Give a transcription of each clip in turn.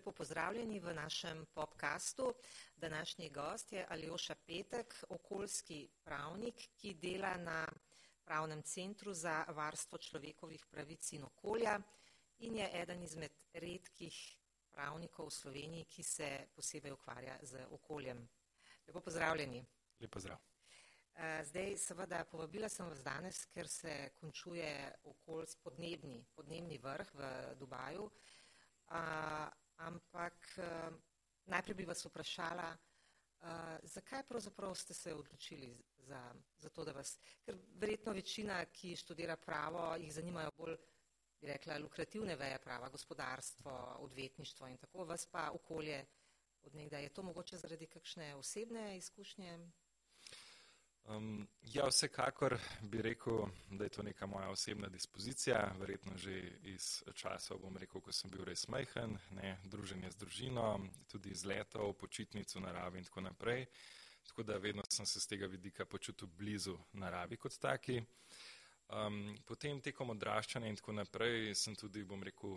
lepo pozdravljeni v našem podkastu. Današnji gost je Aljoša Petek, okoljski pravnik, ki dela na Pravnem centru za varstvo človekovih pravic in okolja in je eden izmed redkih pravnikov v Sloveniji, ki se posebej ukvarja z okoljem. Lepo pozdravljeni. Lep pozdrav. Eh, zdaj, seveda, povabila sem vas danes, ker se končuje okoljski podnebni, podnebni vrh v Dubaju. Ampak uh, najprej bi vas vprašala, uh, zakaj pravzaprav ste se odločili za, za to, da vas, ker verjetno večina, ki študira pravo, jih zanimajo bolj, bi rekla, lukrativne veje prava, gospodarstvo, odvetništvo in tako, vas pa okolje od nekdaj. Je to mogoče zaradi kakšne osebne izkušnje? Um, ja, vsekakor bi rekel, da je to neka moja osebna dispozicija, verjetno že iz časov, bom rekel, ko sem bil res majhen, ne, druženje z družino, tudi iz letov, počitnic v naravi in tako naprej. Tako da vedno sem se z tega vidika počutil blizu naravi kot taki. Um, potem tekom odraščanja in tako naprej sem tudi, bom rekel,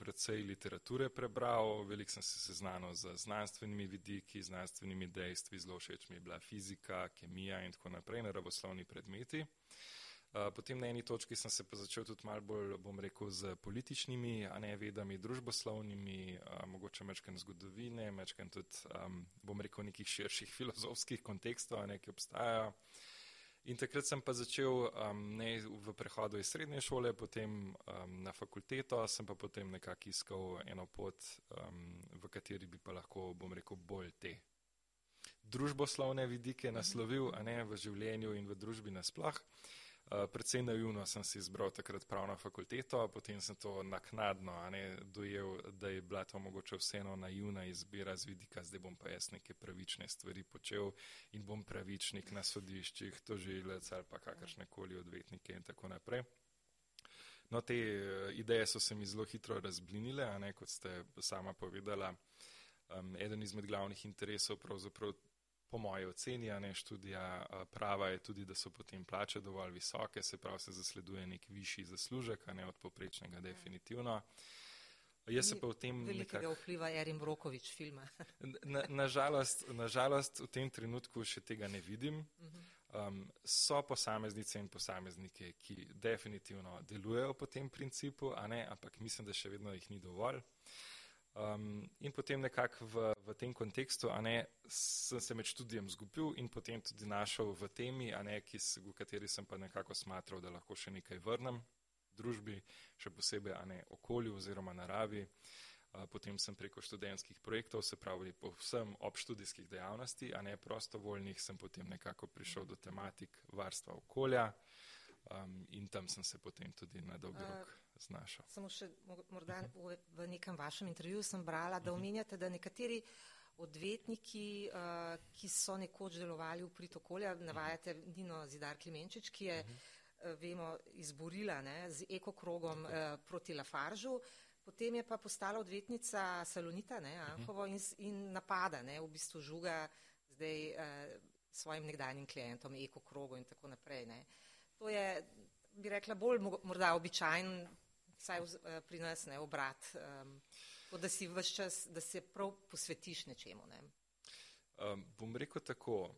predvsej literature prebral, veliko sem se seznanil z znanstvenimi vidiki, znanstvenimi dejstvi, zelo všeč mi je bila fizika, kemija in tako naprej, naravoslovni predmeti. Uh, potem na eni točki sem se pa začel tudi malo bolj, bom rekel, z političnimi, a ne vedami, družboslovnimi, uh, mogoče mečken zgodovine, mečken tudi, um, bom rekel, nekih širših filozofskih kontekstov, a ne, ki obstajajo. In takrat sem pa začel um, ne, v prehodu iz srednje šole, potem um, na fakulteto, sem pa potem nekako iskal eno pot, um, v kateri bi pa lahko, bom rekel, bolj te družboslovne vidike naslovil, a ne v življenju in v družbi nasploh. Eh, Predvsej naivno sem si izbral takrat pravno fakulteto, potem sem to naknadno ne, dojel, da je bila to mogoče vseeno naivna izbira z vidika, zdaj bom pa jaz neke pravične stvari počel in bom pravičnik na sodiščih, tožilec ali pa kakršne koli odvetnike in tako naprej. No, te eh, ideje so se mi zelo hitro razblinile, ne kot ste sama povedala. Um, eden izmed glavnih interesov pravzaprav po moji oceni, a ne študija prava je tudi, da so potem plače dovolj visoke, se pravi, se zasleduje nek višji zaslužek, a ne od poprečnega definitivno. Jaz se pa v tem velikega nekak... vpliva Erin Brokovič filma. Nažalost, na nažalost v tem trenutku še tega ne vidim. Um, so posameznice in posameznike, ki definitivno delujejo po tem principu, ne, ampak mislim, da še vedno jih ni dovolj. Um, in potem nekako v, v tem kontekstu, a ne, sem se med študijem zgubil in potem tudi našel v temi, a ne, ki, v kateri sem pa nekako smatral, da lahko še nekaj vrnem družbi, še posebej, a ne, okolju oziroma naravi. Uh, potem sem preko študentskih projektov, se pravi, povsem ob študijskih dejavnosti, a ne prostovoljnih, sem potem nekako prišel do tematik varstva okolja um, in tam sem se potem tudi na dolgi rok uh, znašel. Samo še morda v, v nekem vašem intervjuju sem brala, da mhm. omenjate, da nekateri odvetniki, uh, ki so nekoč delovali v prid okolja, navajate Nino Zidar Klemenčič, ki je, uh, vemo, izborila ne, z ekokrogom uh, proti Lafaržu, potem je pa postala odvetnica Salonita ne, Anhovo in, in napada, ne, v bistvu žuga zdaj uh, svojim nekdanjim klientom, ekokrogu in tako naprej. Ne. To je, bi rekla, bolj morda običajen, vsaj eh, pri nas, ne, obrat, um, da si vse čas, da se prav posvetiš nečemu. Ne. Um, bom rekel tako,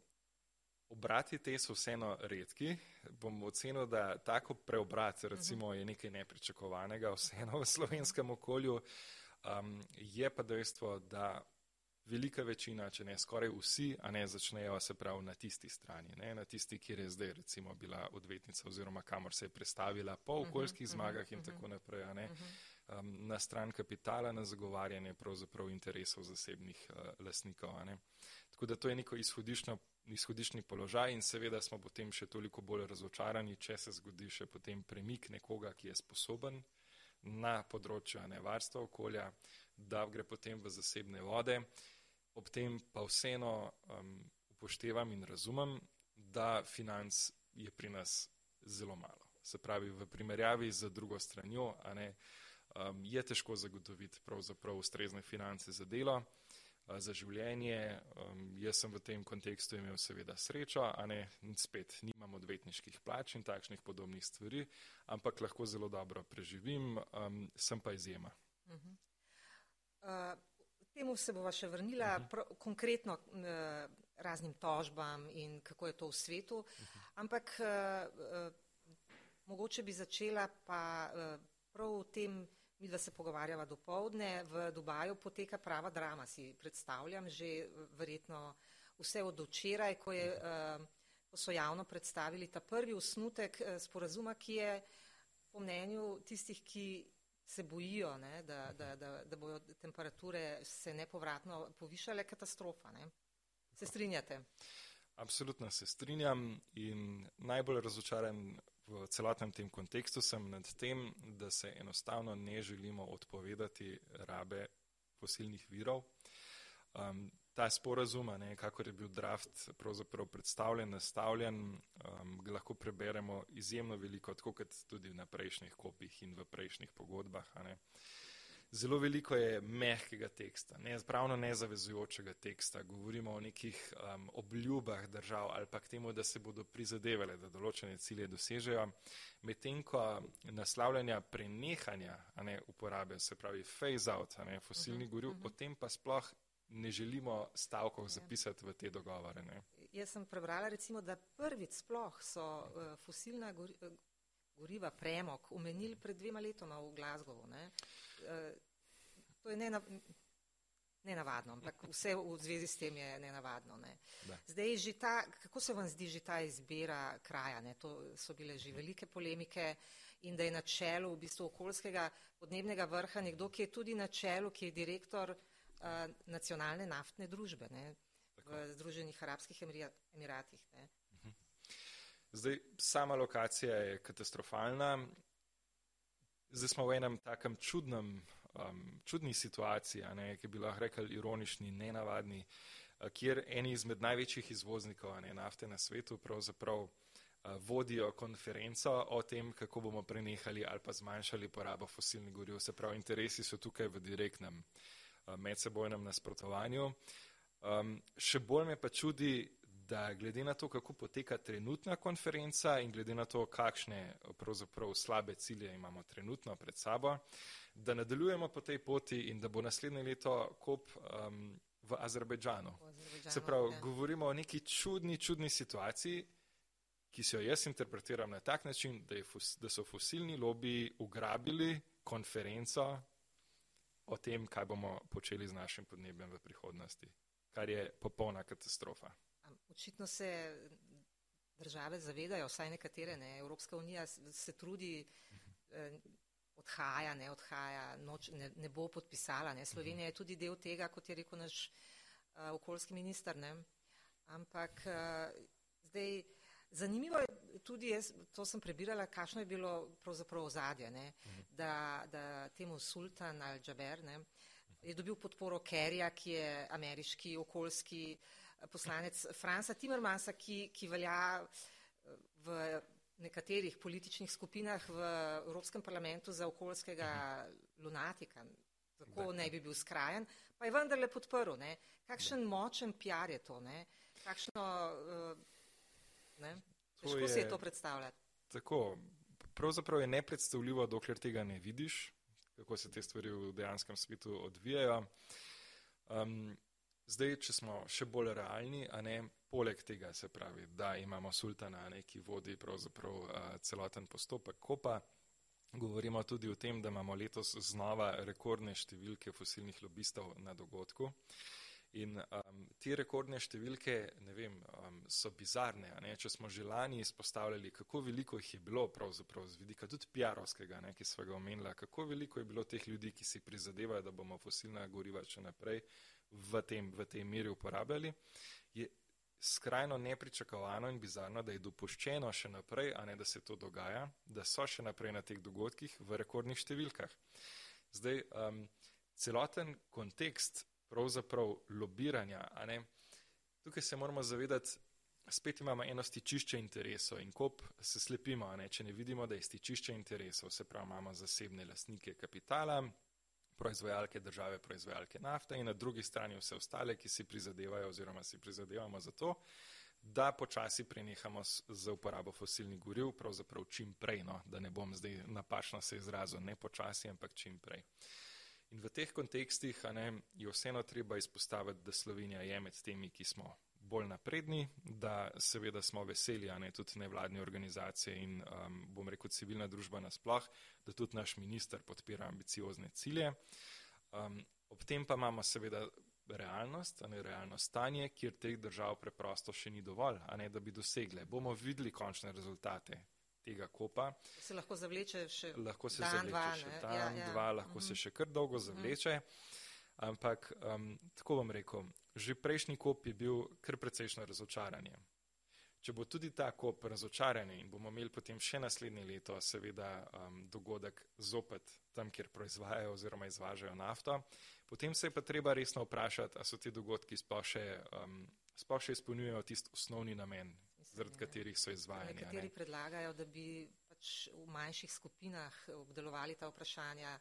obrati te so vseeno redki. Bom ocenil, da tako preobrat, recimo, je nekaj nepričakovanega vseeno v slovenskem okolju. Um, je pa dejstvo, da velika večina, če ne skoraj vsi, a ne začnejo se prav na tisti strani, ne, na tisti, kjer je zdaj recimo bila odvetnica oziroma kamor se je predstavila po mhm, okoljskih zmagah in mhm, tako naprej, a ne, mhm. um, na stran kapitala, na zagovarjanje pravzaprav interesov zasebnih uh, lasnikov, a ne. Tako da to je neko izhodiščno izhodišni položaj in seveda smo potem še toliko bolj razočarani, če se zgodi še potem premik nekoga, ki je sposoben na področju nevarstva okolja, da gre potem v zasebne vode ob tem pa vseeno um, upoštevam in razumem, da financ je pri nas zelo malo. Se pravi, v primerjavi z drugo stranjo, ne, um, je težko zagotoviti pravzaprav ustrezne finance za delo, uh, za življenje. Um, jaz sem v tem kontekstu imel seveda srečo, a ne spet nimam odvetniških plač in takšnih podobnih stvari, ampak lahko zelo dobro preživim, um, sem pa izjema. Uh -huh. uh temu se bova še vrnila, uh mhm. -huh. pro, konkretno uh, raznim tožbam in kako je to v svetu, uh mhm. -huh. ampak uh, uh, mogoče bi začela pa uh, prav v tem, mi da se pogovarjava do povdne, v Dubaju poteka prava drama, si predstavljam, že verjetno vse od včeraj, ko, je, uh, ko so javno predstavili ta prvi osnutek uh, sporazuma, ki je po mnenju tistih, ki se bojijo, ne, da, da, da, da bojo temperature se nepovratno povišale, katastrofa. Ne. Se strinjate? Absolutno se strinjam in najbolj razočaran v celotnem tem kontekstu sem nad tem, da se enostavno ne želimo odpovedati rabe fosilnih virov. Um, ta sporazum, kako je bil draft predstavljen, nastavljen, um, lahko preberemo izjemno veliko, tako kot tudi na prejšnjih kopih in v prejšnjih pogodbah. Zelo veliko je mehkega teksta, ne, pravno nezavezujočega teksta. Govorimo o nekih um, obljubah držav ali pa k temu, da se bodo prizadevali, da določene cilje dosežejo. Medtem ko naslavljanja prenehanja ne, uporabe, se pravi phase out ne, fosilnih goriv, uh -huh. o tem pa sploh ne želimo stavkov zapisati v te dogovore. Ne. Jaz sem prebrala, recimo, da prvič sploh so uh, fosilna gori, uh, goriva premog umenili pred dvema letoma v Glasgowu. Uh, to je nenav, nenavadno, ampak vse v zvezi s tem je nenavadno. Ne. Zdaj, že ta, kako se vam zdi že ta izbira kraja? Ne? To so bile že velike polemike in da je na čelu v bistvu okoljskega podnebnega vrha nekdo, ki je tudi na čelu, ki je direktor uh, nacionalne naftne družbe ne, v Združenih arabskih emiratih. Ne. Mhm. Zdaj, sama lokacija je katastrofalna. Zdaj smo v enem takem čudnem, um, čudni situaciji, ne, ki bi lahko rekel ironični, nenavadni, uh, kjer eni izmed največjih izvoznikov ne, nafte na svetu pravzaprav uh, vodijo konferenco o tem, kako bomo prenehali ali pa zmanjšali porabo fosilnih goriv. Se pravi, interesi so tukaj v direktnem uh, medsebojnem nasprotovanju. Um, še bolj me pa čudi, da glede na to, kako poteka trenutna konferenca in glede na to, kakšne pravzaprav slabe cilje imamo trenutno pred sabo, da nadaljujemo po tej poti in da bo naslednje leto kop um, v Azerbejdžanu. Se pravi, ja. govorimo o neki čudni, čudni situaciji, ki si jo jaz interpretiram na tak način, da, fos, da so fosilni lobiji ugrabili konferenco o tem, kaj bomo počeli z našim podnebjem v prihodnosti, kar je popolna katastrofa. Očitno se države zavedajo, vsaj nekatere, ne, Evropska unija se trudi, eh, odhaja, ne odhaja, noč, ne, ne bo podpisala. Ne. Slovenija je tudi del tega, kot je rekel naš uh, okoljski minister. Ne. Ampak uh, zdaj. Zanimivo je tudi, jaz, to sem prebirala, kakšno je bilo pravzaprav ozadje, ne, mhm. da, da temu sultan Al-Džaber je dobil podporo Kerija, ki je ameriški okoljski eh, poslanec Franca Timmermansa, ki, ki velja eh, v nekaterih političnih skupinah v Evropskem parlamentu za okoljskega mhm. lunatika, tako ne bi bil skrajen, pa je vendarle podprl. Ne. Kakšen močen PR je to? Ne. Kakšno, uh, Težko si je to predstavljati. Tako, pravzaprav je nepredstavljivo, dokler tega ne vidiš, kako se te stvari v dejanskem svetu odvijajo. Um, zdaj, če smo še bolj realni, a ne poleg tega, se pravi, da imamo sultana, ne, ki vodi pravzaprav uh, celoten postopek kopa. Govorimo tudi o tem, da imamo letos znova rekordne številke fosilnih lobistov na dogodku. Uh, In um, te rekordne številke, vem, um, so bizarne. Če smo že lani izpostavljali, kako veliko jih je bilo pravzaprav z vidika tudi PR-ovskega, ki smo ga omenili, kako veliko je bilo teh ljudi, ki si prizadevajo, da bomo fosilna goriva še naprej v, tem, v tej meri uporabljali, je skrajno nepričakovano in bizarno, da je dopuščeno še naprej, a ne da se to dogaja, da so še naprej na teh dogodkih v rekordnih številkah. Zdaj, um, celoten kontekst pravzaprav lobiranja. Tukaj se moramo zavedati, spet imamo eno stičišče interesov in kop se slepimo, ne? če ne vidimo, da je stičišče interesov, se pravi, imamo zasebne lastnike kapitala, proizvajalke države, proizvajalke nafte in na drugi strani vse ostale, ki si prizadevajo oziroma si prizadevamo za to, da počasi prenehamo z uporabo fosilnih goriv, pravzaprav čim prej, no, da ne bom zdaj napačno se izrazil, ne počasi, ampak čim prej. In v teh kontekstih ne, je vseeno treba izpostaviti, da Slovenija je med temi, ki smo bolj napredni, da seveda smo veseli, a ne tudi nevladne organizacije in um, bom rekel civilna družba nasploh, da tudi naš minister podpira ambiciozne cilje. Um, ob tem pa imamo seveda realnost, a ne realno stanje, kjer teh držav preprosto še ni dovolj, a ne da bi dosegle. Bomo videli končne rezultate tega kopa. Se lahko zavleče še lahko se dan, zavleče dva, še ne? dan, Ja, ja. dva, lahko se še kar dolgo zavleče. Ampak um, tako bom rekel, že prejšnji kop je bil kar precejšno razočaranje. Če bo tudi ta kop razočaranje in bomo imeli potem še naslednje leto, seveda um, dogodek zopet tam, kjer proizvajajo oziroma izvažajo nafto, potem se je pa treba resno vprašati, a so ti dogodki sploh še, um, sploh še izpolnjujejo tisti osnovni namen, zaradi katerih so izvajani. a ne. Nekateri predlagajo, da bi pač v manjših skupinah obdelovali ta vprašanja,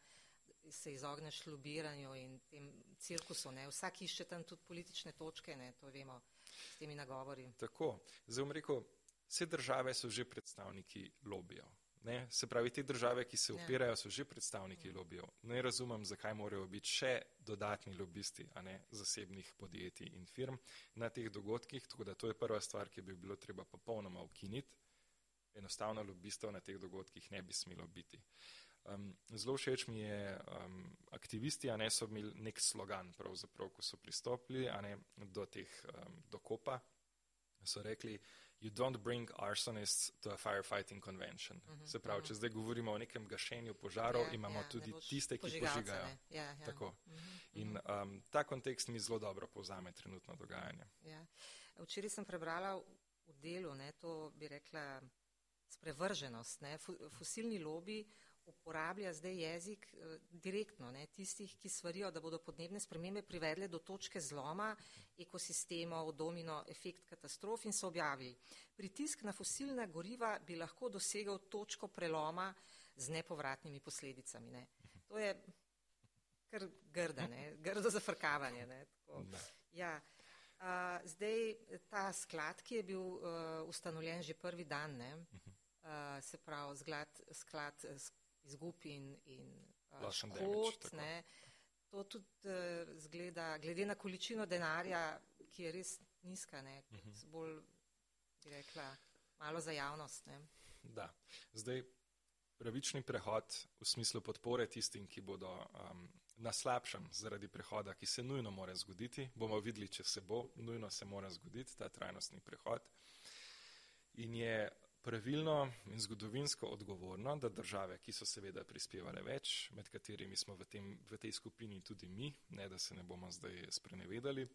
se izogneš lobiranju in tem cirkusu. Ne. Vsak išče tam tudi politične točke, ne, to vemo s temi nagovori. Tako, zdaj bom rekel, vse države so že predstavniki lobijev. Ne? Se pravi, te države, ki se Ja. upirajo, so že predstavniki lobijev. Ne razumem, zakaj morajo biti še dodatni lobisti, a ne zasebnih podjetij in firm na teh dogodkih. Tako da to je prva stvar, ki bi bilo treba popolnoma ukiniti. Enostavno lobistov na teh dogodkih ne bi smelo biti. Um, zelo všeč mi je, um, aktivisti, a ne so imeli nek slogan, pravzaprav, ko so pristopili a ne, do teh um, dokopa. So rekli, you don't bring arsonists to a firefighting convention. Uh -huh, Se pravi, uh -huh. če zdaj govorimo o nekem gašenju požarov, Ja, imamo ja, tudi tiste, ki požigajo. ne. Ja, ja. Tako. Mhm, In um, ta kontekst mi zelo dobro povzame trenutno dogajanje. Ja. Včeraj sem prebrala v delu, ne, to bi rekla sprevrženost. Ne. Fosilni lobby uporablja zdaj jezik eh, direktno ne, tistih, ki svarijo, da bodo podnebne spremembe privedle do točke zloma ekosistemov, domino efekt katastrof in so objavili. Pritisk na fosilna goriva bi lahko dosegel točko preloma z nepovratnimi posledicami. Ne. To je kar grda, ne, grdo zafrkavanje. Ne, tako. Ja. Uh, zdaj ta sklad, ki je bil uh, ustanovljen že prvi dan, ne, uh, se pravi zglad, sklad eh, s- izgub in, in uh, škod, ne, to tudi uh, zgleda, glede na količino denarja, ki je res nizka, ne, kot bolj, bi rekla, malo za javnost. Ne. Da. Zdaj, pravični prehod v smislu podpore tistim, ki bodo um, na slabšem zaradi prehoda, ki se nujno mora zgoditi, bomo videli, če se bo, nujno se mora zgoditi ta trajnostni prehod. In je pravilno in zgodovinsko odgovorno, da države, ki so seveda prispevale več, med katerimi smo v, tem, v tej skupini tudi mi, ne da se ne bomo zdaj sprenevedali,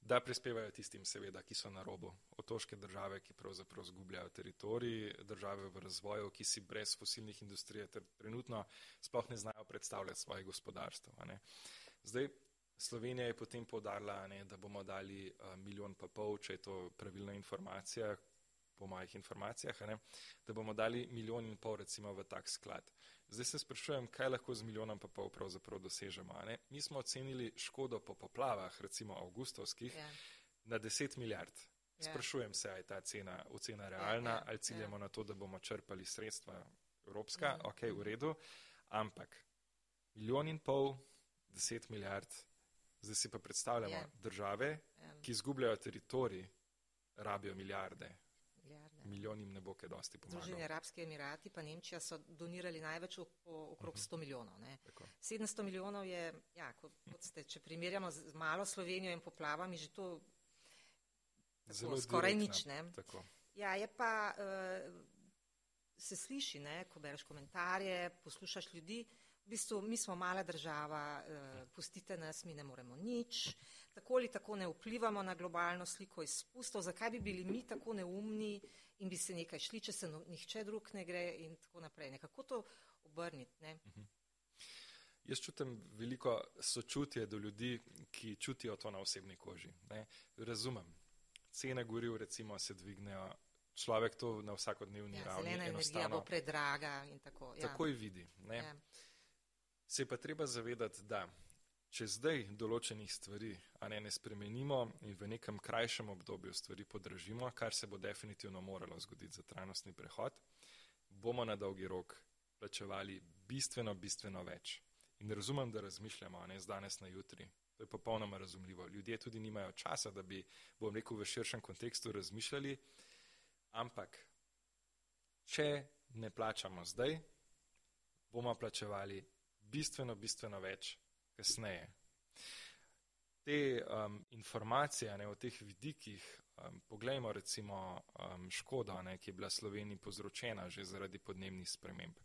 da prispevajo tistim, seveda, ki so na robu. Otoške države, ki pravzaprav zgubljajo teritorij, države v razvoju, ki si brez fosilnih industrij ter trenutno sploh ne znajo predstavljati svojih gospodarstv. a ne. Zdaj, Slovenija je potem povdarila, da bomo dali uh, milijon pa pol, če je to pravilna informacija, po mojih informacijah, ne, da bomo dali milijon in pol recimo v tak sklad. Zdaj se sprašujem, kaj lahko z milijonom pa pol pravzaprav dosežemo. Ne? Mi smo ocenili škodo po poplavah, recimo avgustovskih, Ja. na 10 milijard. Ja. Sprašujem se, ali je ta cena, ocena realna, ja, ali ciljamo ja. na to, da bomo črpali sredstva evropska, Mhm, ok, v redu, ampak milijon in pol, 10 milijard, zdaj si pa predstavljamo Ja. države, Ja, ki izgubljajo teritorij, rabijo milijarde. Milijarde. Milijon jim ne bo kaj dosti Združeni pomagal. arabski emirati pa Nemčija so donirali največ ok- o- okrog 100 milijonov. Ne. Tako. 700 milijonov je, ja, kot, kot ste, če primerjamo z malo Slovenijo in poplavami, že to tako, Zelo skoraj direktno, nič. Ne. Tako. Ja, je pa, uh, se sliši, ne, ko bereš komentarje, poslušaš ljudi, v bistvu mi smo mala država, uh, pustite nas, mi ne moremo nič, tako ali tako ne vplivamo na globalno sliko izpustov, zakaj bi bili mi tako neumni in bi se nekaj šli, če se no, nihče drug ne gre in tako naprej. Nekako to obrniti. Ne? Jaz čutim veliko sočutje do ljudi, ki čutijo to na osebni koži. Ne. Razumem. Cene goriv recimo se dvignejo, človek to na vsakodnevni Ja, ravni zelena energija bo predraga in tako. Ja. takoj vidi. Ne. Ja. Se je pa treba zavedati, da če zdaj določenih stvari ne, ne spremenimo in v nekem krajšem obdobju stvari podražimo, kar se bo definitivno moralo zgoditi za trajnostni prehod, bomo na dolgi rok plačevali bistveno, bistveno več. In razumem, da razmišljamo, ne z danes na jutri. To je popolnoma razumljivo. Ljudje tudi nimajo časa, da bi, bom rekel, v širšem kontekstu razmišljali. Ampak, če ne plačamo zdaj, bomo plačevali bistveno, bistveno več kasneje. Te um, informacije ne, o teh vidikih, um, poglejmo recimo um, škodo, ne, ki je bila Sloveniji povzročena že zaradi podnebnih sprememb.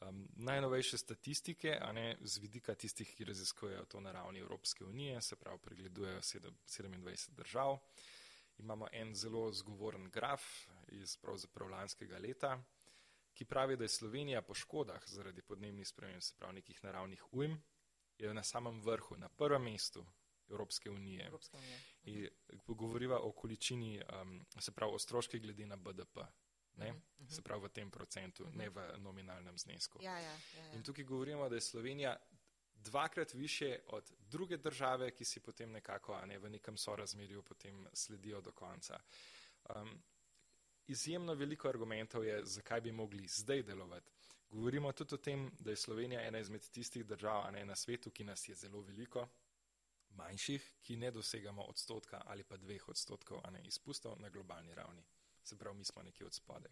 Um, najnovejše statistike, a ne z vidika tistih, ki raziskujejo to na ravni Evropske unije, se pravi, pregledujejo 27 držav. Imamo en zelo zgovoren graf iz pravzaprav lanskega leta, ki pravi, da je Slovenija po škodah zaradi podnebnih sprememb, se pravi nekih naravnih ujm, je na samem vrhu, na prvem mestu Evropske unije. Evropska unija. In govoriva o količini, um, se pravi o stroških glede na BDP. Ne? Mhm, mhm. Se pravi v tem procentu, ne v nominalnem znesku. Ja, ja, ja, ja. In tukaj govorimo, da je Slovenija dvakrat više od druge države, ki si potem nekako ne, v nekem sorazmerju potem sledijo do konca. Um, izjemno veliko argumentov je, zakaj bi mogli zdaj delovati. Govorimo tudi o tem, da je Slovenija ena izmed tistih držav ne, na svetu, ki nas je zelo veliko, manjših, ki ne dosegamo odstotka ali pa dveh odstotkov ne, izpustov na globalni ravni. Se pravi, mi smo nekje od spode.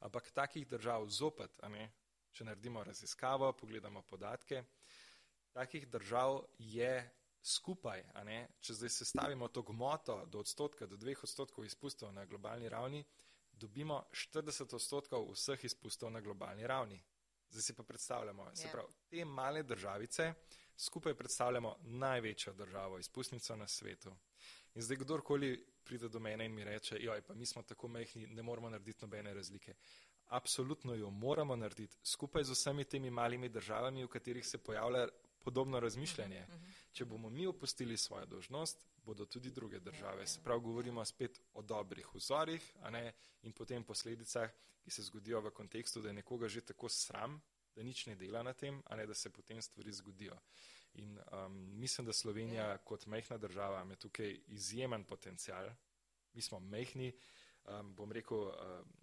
Ampak takih držav zopet, ne, če naredimo raziskavo, pogledamo podatke, takih držav je skupaj, ne, če zdaj sestavimo to gmoto do odstotka, do dveh odstotkov izpustov na globalni ravni, dobimo 40 odstotkov vseh izpustov na globalni ravni. Zdaj si pa predstavljamo, se Ja. pravi, te male državice skupaj predstavljamo največjo državo, izpustnico na svetu. In zdaj kdorkoli pride do mene in mi reče, joj, pa mi smo tako majhni, ne moramo narediti nobene razlike. Absolutno jo moramo narediti skupaj z vsemi temi malimi državami, v katerih se pojavlja podobno razmišljanje. Če bomo mi opustili svojo dožnost, bodo tudi druge države. Se pravi, govorimo spet o dobrih vzorih ne, in potem posledicah, ki se zgodijo v kontekstu, da je nekoga že tako sram, da nič ne dela na tem, a ne da se potem stvari zgodijo. In um, mislim, da Slovenija Ja. kot majhna država ima tukaj izjemen potencial. Mi smo majhni, um, bom rekel, uh,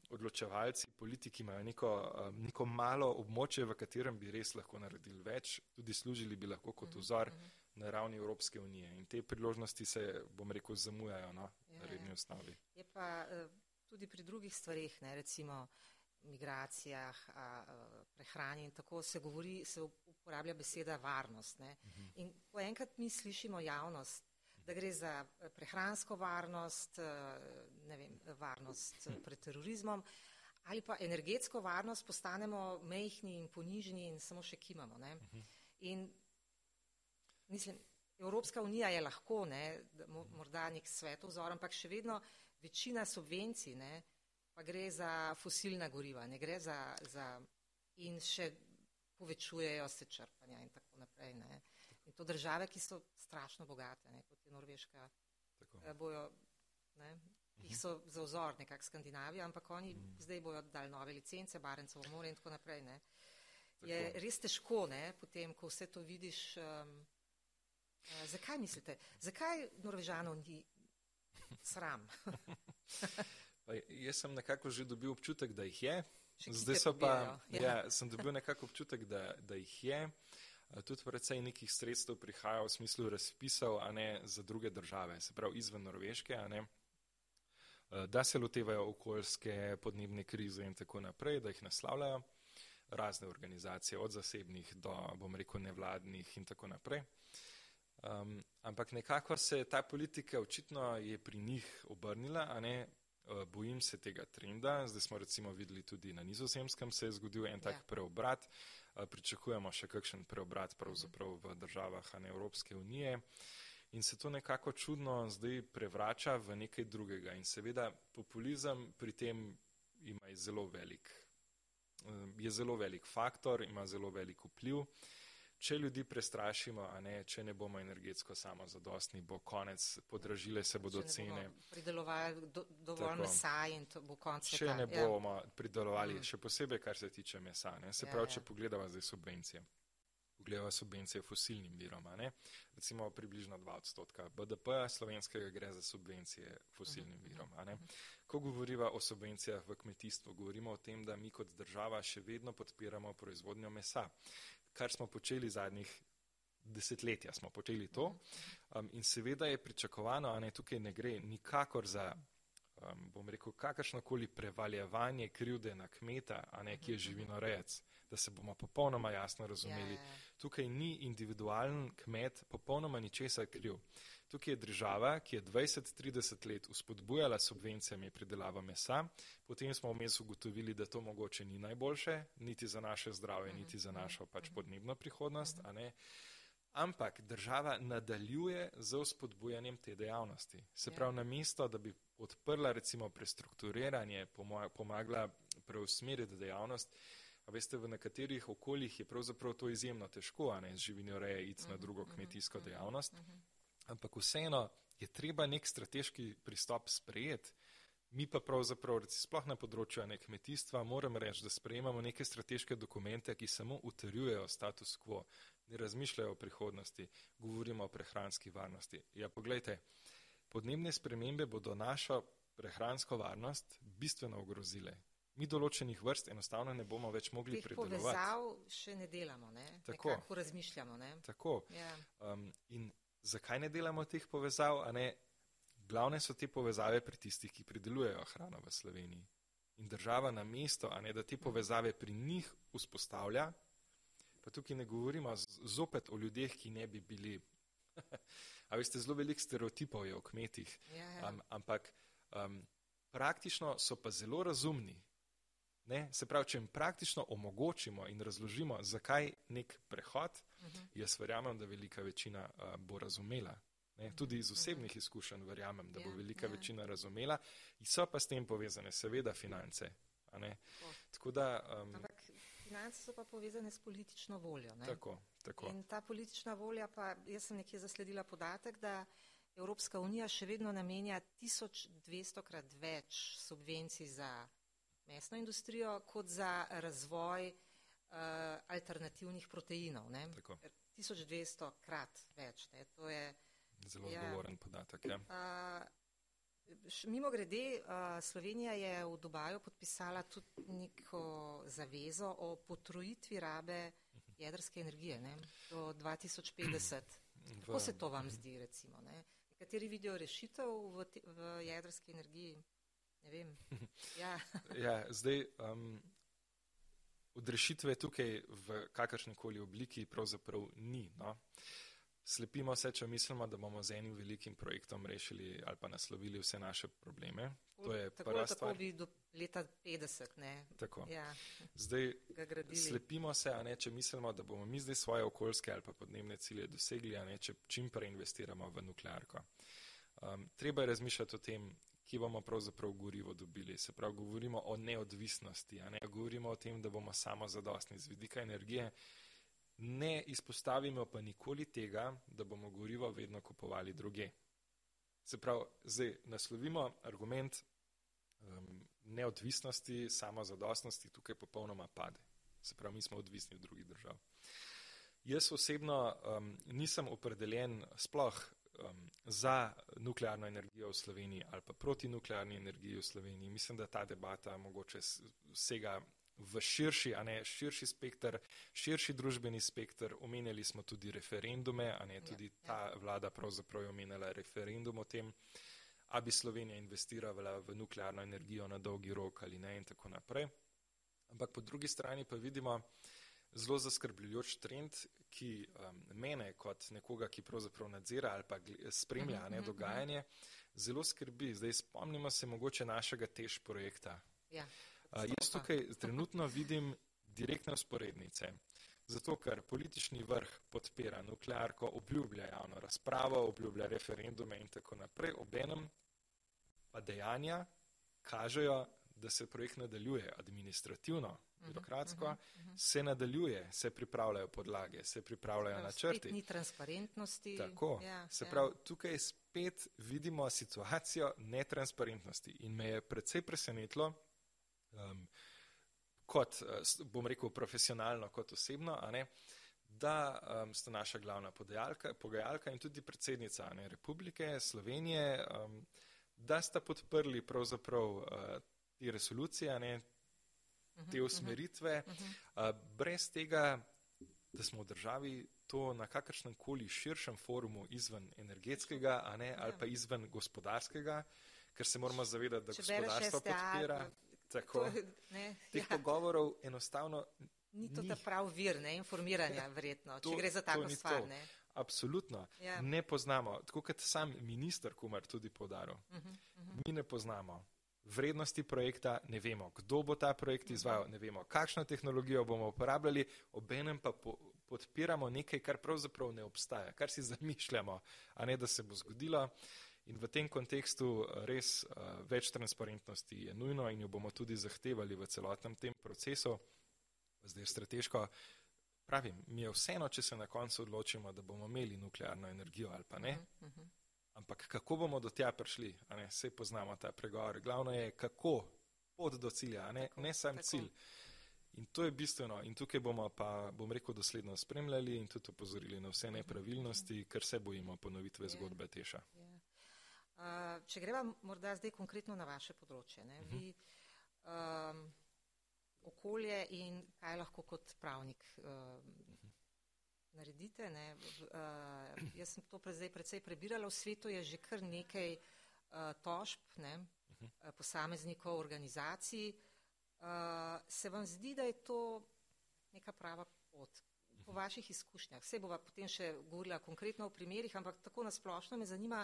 odločevalci, politiki imajo neko, um, neko malo območje, v katerem bi res lahko naredili več, tudi služili bi lahko kot vzor na ravni Evropske unije. In te priložnosti se, bom rekel, zamujajo no, Ja, na redni ja. osnovi. Je pa eh, tudi pri drugih stvarih, ne, recimo migracijah, a, prehrani in tako se govori, se uporablja beseda varnost. Ne. In ko enkrat mi slišimo javnost, da gre za eh, prehransko varnost, eh, ne vem, varnost eh, pred terorizmom ali pa energetsko varnost, postanemo mehni in ponižni in samo še kimamo. Ne. In mislim, Evropska unija je lahko, ne, mo- morda nek svetovzor, ampak še vedno večina subvencij, ne, pa gre za fosilna goriva, ne gre za, za in še povečujejo se črpanja in tako naprej. Ne. In to države, ki so strašno bogate, ne, kot je Norveška, Tako. eh, bojo, ne, jih so za vzor nekak Skandinavija, ampak oni zdaj bojo dali nove licence, Barencovo more in tako naprej. Ne. Je Tako. res težko, ne, potem, ko vse to vidiš. Um, uh, zakaj mislite, zakaj Norvežanov ni sram? Pa jaz sem nekako že dobil občutek, da jih je. Zdaj so pa, ja. ja, sem dobil nekako občutek, da, da jih je. Eh, Tudi predvsej nekih sredstev prihaja v smislu razpisov, a ne za druge države, se pravi izven Norveške, a ne. Eh, Da se lotevajo okoljske podnebne krize in tako naprej, da jih naslavljajo razne organizacije, od zasebnih do, bom rekel, nevladnih in tako naprej. Um, ampak nekako se ta politika očitno je pri njih obrnila, a ne, uh, bojim se tega trenda. Zdaj smo recimo videli tudi na nizozemskem se je zgodil en tak Ja. preobrat. Uh, pričakujemo še kakšen preobrat pravzaprav v državah a ne Evropske unije. In se to nekako čudno zdaj prevrača v nekaj drugega. In seveda populizem pri tem ima zelo velik, eh, je zelo velik faktor, ima zelo velik vpliv. Če ljudi prestrašimo, a ne, če ne bomo energetsko samozadostni, bo konec, podražile se bodo Če ne cene. pridelovali do, dovolj Tako. mesa in to bo konc Če sveta. ne Ja. bomo pridelovali, še posebej kar se tiče mesa, ne. se Ja, pravi, ja. če pogledamo zdaj subvencije. Pogledajo subvencije fosilnim virom. Recimo približno 2 odstotka BDP-ja slovenskega gre za subvencije fosilnim virom. Ko govorimo o subvencijah v kmetijstvu, govorimo o tem, da mi kot država še vedno podpiramo proizvodnjo mesa, kar smo počeli zadnjih desetletja, smo počeli to. Um, in seveda je pričakovano, a ne tukaj ne gre nikakor za um, bom rekel, kakršnokoli prevaljevanje krivde na kmeta, a ne ki je živinorejec, da se bomo popolnoma jasno razumeli. Ja, ja, ja. Tukaj ni individualen kmet popolnoma ničesar kriv. Tukaj je država, ki je 20-30 let uspodbujala subvencijami pridelavo mesa, potem smo vmes ugotovili, da to mogoče ni najboljše, niti za naše zdravje, niti za našo pač podnebno prihodnost, a ne. Ampak država nadaljuje z vzpodbujanjem te dejavnosti. Se pravi, na mesto, da bi odprla recimo prestrukturiranje, pomagala preusmeriti dejavnost, a veste, v nekaterih okoljih je pravzaprav to izjemno težko, a ne z živino reje iti na mhm, drugo mhm, kmetijsko mhm, dejavnost. Ampak vseeno je treba nek strateški pristop sprejeti. Mi pa pravzaprav, sploh na področju ne kmetijstva, moram reči, da sprejemamo neke strateške dokumente, ki samo utrjujejo status quo, ne razmišljajo o prihodnosti, govorimo o prehranski varnosti. Ja, pogledajte, podnebne spremembe bodo našo prehransko varnost bistveno ogrozile. Mi določenih vrst enostavno ne bomo več mogli pridelovati. Povezav še ne delamo, ne? Tako. Nekako razmišljamo, ne? Tako. Ja. Um, in zakaj ne delamo teh povezav, a ne? Glavne so te povezave pri tistih, ki pridelujejo hrano v Sloveniji. In država na mesto, a ne da te povezave pri njih vzpostavlja, pa tukaj ne govorimo zopet o ljudeh, ki ne bi bili. A veste, zelo veliko stereotipov je o kmetih, ja, ja. Um, ampak um, praktično so pa zelo razumni. Ne? Se pravi, če jim praktično omogočimo in razložimo, zakaj nek prehod, uh mhm. -huh. jaz verjamem, da velika večina uh, bo razumela. Ne? Tudi iz mhm. osebnih izkušenj verjamem, da bo ja, velika ja. večina razumela. In so pa s tem povezane seveda finance. Tako da. Um, ampak finance so pa povezane s politično voljo. Ne? Tako, tako. In ta politična volja, pa jaz sem nekje zasledila podatek, da Evropska unija še vedno namenja 1200 krat več subvencij za mesno industrijo kot za razvoj uh, alternativnih proteinov. Ne? 1200 krat več. Ne? To je zelo ja, odgovoren podatek. Ja. Uh, Mimo grede, Slovenija je v Dubaju podpisala tudi neko zavezo o potrojitvi rabe jedrske energije ne, do 2050. Kako se to vam zdi, recimo? Ne? Nekateri vidijo rešitev v, te, v jedrski energiji? Ne vem. Ja, ja zdaj. Um, Odrešitve tukaj v kakršnikoli obliki pravzaprav ni. No? Slepimo se, če mislimo, da bomo z enim velikim projektom rešili ali pa naslovili vse naše probleme. To je tako, prva stvar. Tako bi do leta 50, ne? Tako. Ja. Zdaj, slepimo se, a ne, če mislimo, da bomo mi zdaj svoje okoljske ali pa podnebne cilje dosegli, a ne, če čim prej investiramo v nuklearko. Um, treba je razmišljati o tem, kje bomo pravzaprav gorivo dobili. Se pravi, govorimo o neodvisnosti, a ne, govorimo o tem, da bomo samo zadostni z vidika energije. Ne izpostavimo pa nikoli tega, da bomo gorivo vedno kupovali druge. Se pravi, zdaj naslovimo argument um, neodvisnosti, samozadostnosti, tukaj popolnoma pade. Se pravi, mi smo odvisni od drugih držav. Jaz osebno um, nisem opredeljen sploh um, za nuklearno energijo v Sloveniji ali pa proti nuklearni energiji v Sloveniji. Mislim, da ta debata mogoče vsega v širši, a ne širši spektr, širši družbeni spektr. Omenjali smo tudi referendume, a ne tudi ja, ja. ta vlada pravzaprav je omenjala referendum o tem, a bi Slovenija investirala v nuklearno energijo na dolgi rok ali ne in tako naprej. Ampak po drugi strani pa vidimo zelo zaskrbljujoč trend, ki um, mene kot nekoga, ki pravzaprav nadzira ali pa spremlja ne, mhm, dogajanje, uh -huh. zelo skrbi. Zdaj spomnimo se mogoče našega tež projekta. Ja. Jaz tukaj trenutno vidim direktne usporednice. Zato, ker politični vrh podpira nuklearko, obljublja javno razpravo, obljublja referendume in tako naprej, obenem pa dejanja kažejo, da se projekt nadaljuje administrativno, mhm, birokratsko, uh -huh, uh -huh. se nadaljuje, se pripravljajo podlage, se pripravljajo načrti. Ni transparentnosti. Tako. Ja, se ja. pravi, tukaj spet vidimo situacijo netransparentnosti in me je predvsej presenetilo, um, kot, uh, bom rekel, profesionalno, kot osebno, ne, da um, sta naša glavna pogajalka in tudi predsednica ne, Republike Slovenije, um, da sta podprli pravzaprav uh, te resolucije, ne, mhm, te mhm. usmeritve, uh, brez tega, da smo v državi to na kakršnem koli širšem forumu izven energetskega ne, ali pa izven gospodarskega, ker se moramo zavedati, da Če gospodarstvo podpira. Tako, to, ne, teh ja. pogovorov enostavno Ni to ta prav vir ne, informiranja, verjetno, to, če gre za tako stvar. Ne. Absolutno. Ja. Ne poznamo, tako kot sam minister Kumar tudi podaril, uh -huh, uh -huh. mi ne poznamo vrednosti projekta, ne vemo, kdo bo ta projekt izvajal, ne vemo, kakšno tehnologijo bomo uporabljali, obenem pa po, podpiramo nekaj, kar pravzaprav ne obstaja, kar si zamišljamo, a ne da se bo zgodilo. In v tem kontekstu res uh, več transparentnosti je nujno in jo bomo tudi zahtevali v celotnem tem procesu zdaj strateško. Pravim, mi je vseeno, če se na koncu odločimo, da bomo imeli nuklearno energijo ali pa ne. Uh -huh. Ampak kako bomo do tja prišli, vse poznamo ta pregovor. Glavno je, kako pot do cilja, ne, ne sam tako. cilj. In to je bistveno. In tukaj bomo pa, bom rekel, dosledno spremljali in tudi opozorili na vse nepravilnosti, ker se bojimo ponovitve zgodbe Teša. Yeah. Uh, če greva morda zdaj konkretno na vaše področje. Ne, uh -huh. vi, um, okolje in kaj lahko kot pravnik uh, naredite. Uh, jaz sem to zdaj predvsej prebirala, v svetu je že kar nekaj uh, tožb ne, uh, posameznikov, organizacij. Uh, se vam zdi, da je to neka prava pot? Po vaših izkušnjah, vse bova potem še govorila konkretno o primerih, ampak tako nasplošno me zanima,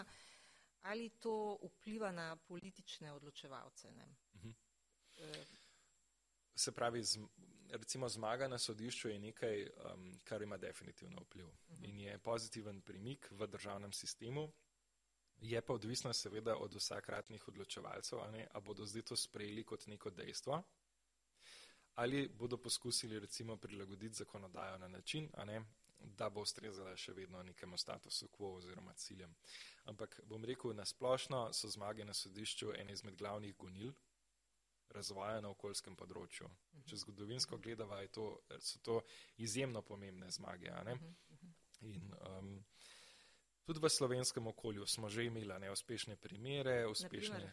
ali to vpliva na politične odločevalce. Uh -huh. uh, se pravi, z, recimo zmaga na sodišču je nekaj, um, kar ima definitivno vpliv uh -huh. in je pozitiven premik v državnem sistemu. Je pa odvisno seveda od vsakratnih odločevalcev, a, ne, a bodo zdaj to sprejeli kot neko dejstvo ali bodo poskusili recimo prilagoditi zakonodajo na način, ne, da bo ustrezala še vedno nekemu statusu quo oziroma ciljem. Ampak bom rekel, nasplošno so zmage na sodišču ene izmed glavnih gonil razvoja na okoljskem področju. Če zgodovinsko gledava, to, so to izjemno pomembne zmage. In, um, tudi v slovenskem okolju smo že imeli neuspešne primere, uspešne.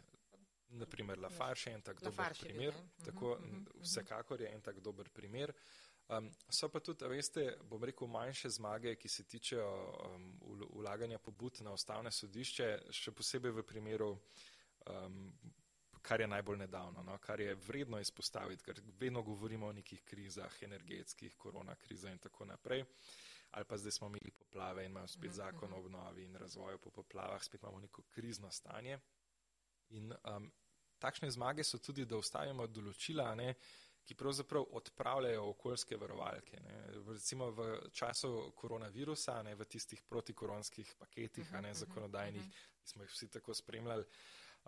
Naprimer, Lafarge je en tak dober primer, tako vsekakor je en tak dober primer. Um, so pa tudi, veste, bom rekel, manjše zmage, ki se tičejo um, ulaganja pobud na ustavne sodišče, še posebej v primeru um, kar je najbolj nedavno, no, kar je vredno izpostaviti, ker vedno govorimo o nekih krizah, energetskih, korona kriza in tako naprej. Ali pa zdaj smo imeli poplave in imamo spet mhm, zakon o mhm. obnovi in razvoju po poplavah, spet imamo neko krizno stanje. In um, takšne zmage so tudi, da ustavimo določila, ne, ki pravzaprav odpravljajo okoljske varovalke. Ne. Recimo v času koronavirusa, ne, v tistih protikoronskih paketih, a ne mhm, zakonodajnih, ki smo jih vsi tako spremljali,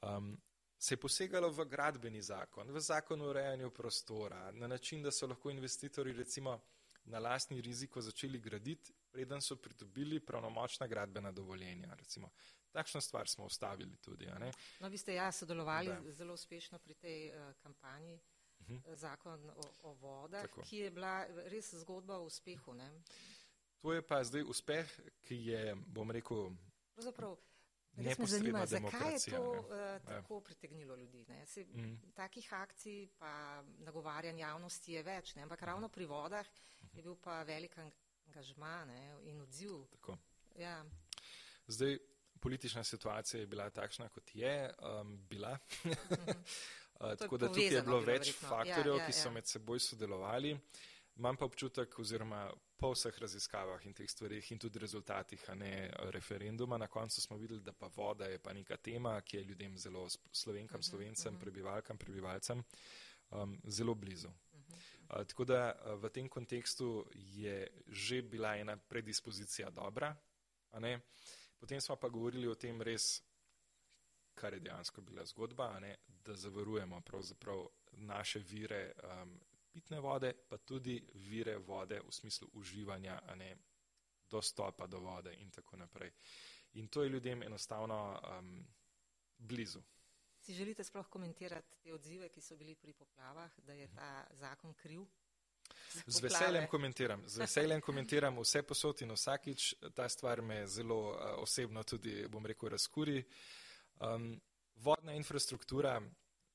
um, se je posegalo v gradbeni zakon, v zakon o urejanju prostora, na način, da so lahko investitorji recimo na lastni riziko začeli graditi, preden so pridobili pravnomočna gradbena dovoljenja. Recimo. Takšno stvar smo ustavili tudi. No, vi ste ja sodelovali da. zelo uspešno pri tej uh, kampanji uh mhm. zakon o, o vodah, Tako. ki je bila res zgodba o uspehu. Ne? To je pa zdaj uspeh, ki je, bom rekel, Pravzaprav, Res me zanima, zakaj je to uh, tako ja. pritegnilo ljudi. Se, mm. Takih akcij pa nagovarjan javnosti je več, ne? ampak ravno pri vodah je bil pa velik angažma ne? in odziv. Ja. Zdaj, politična situacija je bila takšna, kot je um, bila. Uh, tako da tukaj je bilo več ja, faktorjev, ja, ja, ki so ja. med seboj sodelovali. Imam pa občutek, oziroma po vseh raziskavah in teh stvarih in tudi rezultatih, a ne referenduma, na koncu smo videli, da pa voda je pa neka tema, ki je ljudem zelo, slovenkam, mhm, slovencem, mhm. prebivalkam, prebivalcem, um, zelo blizu. Uh, tako da uh, v tem kontekstu je že bila ena predispozicija dobra, potem smo pa govorili o tem res, kar je dejansko bila zgodba, da zavarujemo naše vire um, pitne vode, pa tudi vire vode v smislu uživanja, ne dostopa do vode in tako naprej. In to je ljudem enostavno um, blizu. Si želite sploh komentirati te odzive, ki so bili pri poplavah, da je ta zakon kriv? Z veseljem komentiram, z veseljem komentiram vse posod in vsakič. Ta stvar me zelo uh, osebno tudi, bom rekel, razkuri. Um, vodna infrastruktura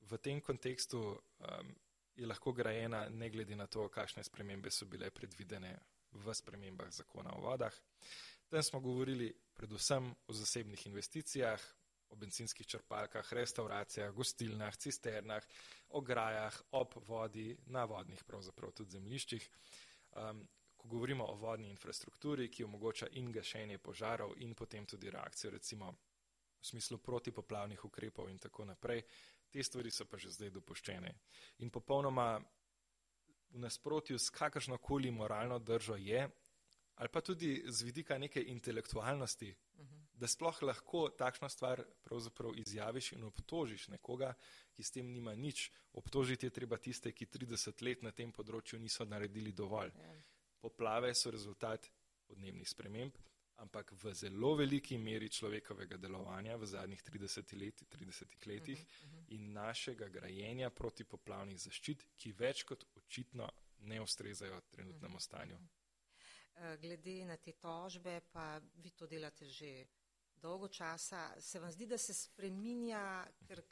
v tem kontekstu um, je lahko grajena ne glede na to, kakšne spremembe so bile predvidene v spremembah zakona o vodah. Tam smo govorili predvsem o zasebnih investicijah, o benzinskih črpalkah, restauracijah, gostilnah, cisternah, ograjah, ob vodi, na vodnih pravzaprav tudi zemljiščih. Um, ko govorimo o vodni infrastrukturi, ki omogoča in gašenje požarov in potem tudi reakcijo recimo v smislu protipoplavnih ukrepov in tako naprej, te stvari so pa že zdaj dopuščene. In popolnoma v nasprotju s kakršnokoli moralno držo je, ali pa tudi z vidika neke intelektualnosti, uh mhm. -huh. da sploh lahko takšno stvar pravzaprav izjaviš in obtožiš nekoga, ki s tem nima nič. Obtožiti je treba tiste, ki 30 let na tem področju niso naredili dovolj. Yeah. Ja. Poplave so rezultat podnebnih sprememb, ampak v zelo veliki meri človekovega delovanja v zadnjih 30, let, 30 letih uh -huh, uh -huh. in našega grajenja protipoplavnih zaščit, ki več kot očitno ne ustrezajo trenutnemu uh -huh. stanju. Eh, glede na te tožbe, pa vi to delate že dolgo časa, se vam zdi, da se spreminja, ker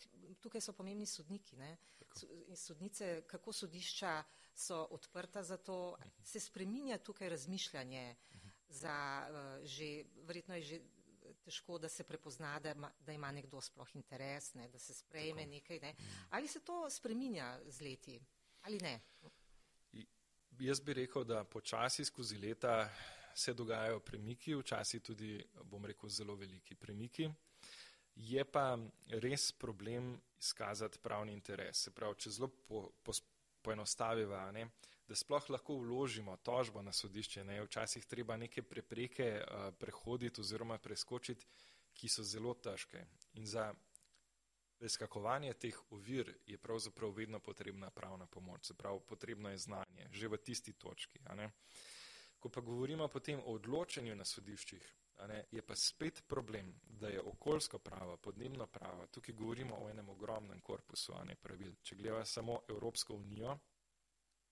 tukaj so pomembni sodniki ne? in sodnice, kako sodišča so odprta za to, -huh. se spreminja tukaj razmišljanje. Uh za uh, že, verjetno je že težko, da se prepozna, da ima, da ima nekdo sploh interes, ne, da se sprejme Tako. nekaj. Ne. Ali se to spreminja z leti ali ne? Jaz bi rekel, da počasi skozi leta se dogajajo premiki, včasih tudi, bom rekel, zelo veliki premiki. Je pa res problem izkazati pravni interes. Se pravi, če zelo po, po, poenostaviva, ne, da sploh lahko vložimo tožbo na sodišče. Ne? Včasih treba neke prepreke uh, prehoditi oziroma preskočiti, ki so zelo težke. In za preskakovanje teh ovir je pravzaprav vedno potrebna pravna pomoč, se pravi, potrebno je znanje, že v tisti točki. Ko pa govorimo potem o odločanju na sodiščih, je pa spet problem, da je okoljsko pravo, podnebno pravo, tukaj govorimo o enem ogromnem korpusu pravil. Če gledamo samo Evropsko unijo,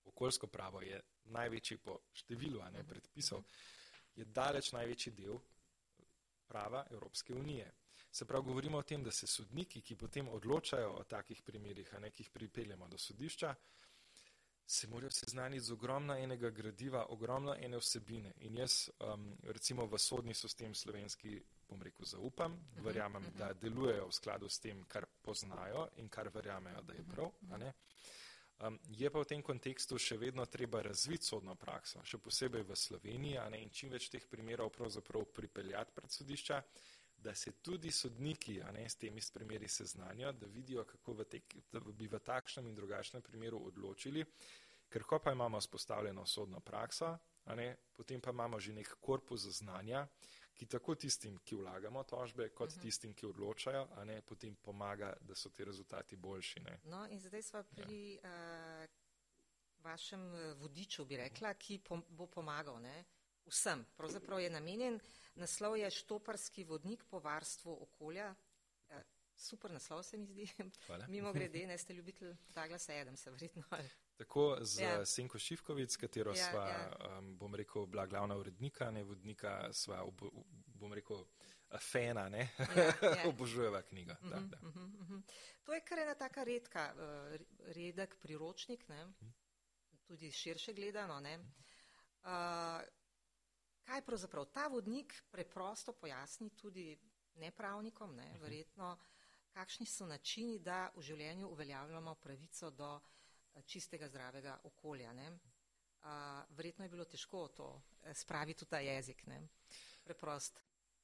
okoljsko pravo je največji po številu ne, predpisov, je daleč največji del prava Evropske unije. Se pravi, govorimo o tem, da se sodniki, ki potem odločajo o takih primerih, a ne, ki jih pripeljemo do sodišča, se morajo seznaniti z ogromno enega gradiva, ogromno ene vsebine. In jaz um, recimo v sodni sistem slovenski, bom rekel, zaupam, mhm, verjamem, da mhm. delujejo v skladu s tem, kar poznajo in kar verjamejo, da je prav. Ne. Um, je pa v tem kontekstu še vedno treba razviti sodno prakso, še posebej v Sloveniji, ne, in čim več teh primerov pravzaprav pripeljati pred sodišča, da se tudi sodniki ne, s temi primeri seznanijo, da vidijo, kako v tek, da bi v takšnem in drugačnem primeru odločili, ker ko pa imamo spostavljeno sodno prakso, ne, potem pa imamo že nek korpus znanja, ki tako tistim, ki vlagamo tožbe, kot uh mhm. -huh. tistim, ki odločajo, a ne potem pomaga, da so ti rezultati boljši. Ne. No, in zdaj smo pri ja. uh, vašem eh, vodiču, bi rekla, ki pom bo pomagal ne, vsem. Pravzaprav je namenjen, naslov je Štoparski vodnik po varstvu okolja. Uh, super naslov se mi zdi. Mimo grede, ne ste ljubitelj Douglasa Adamsa, verjetno. Tako z ja. Senko Šivkovic, katero ja, sva, ja. Um, bom rekel, bila glavna urednika, ne vodnika, sva, ob, bom rekel, fena, ne, ja, ja. obožujeva knjiga. Uh -huh, da, da. Uh -huh, uh -huh. To je kar ena taka redka, uh, redek priročnik, ne, uh -huh. tudi širše gledano. Ne. Uh, kaj pravzaprav ta vodnik preprosto pojasni tudi nepravnikom, ne, uh -huh. verjetno, kakšni so načini, da v življenju uveljavljamo pravico do čistega zdravega okolja. Ne? A, verjetno je bilo težko to eh, spraviti v ta jezik, ne? preprost.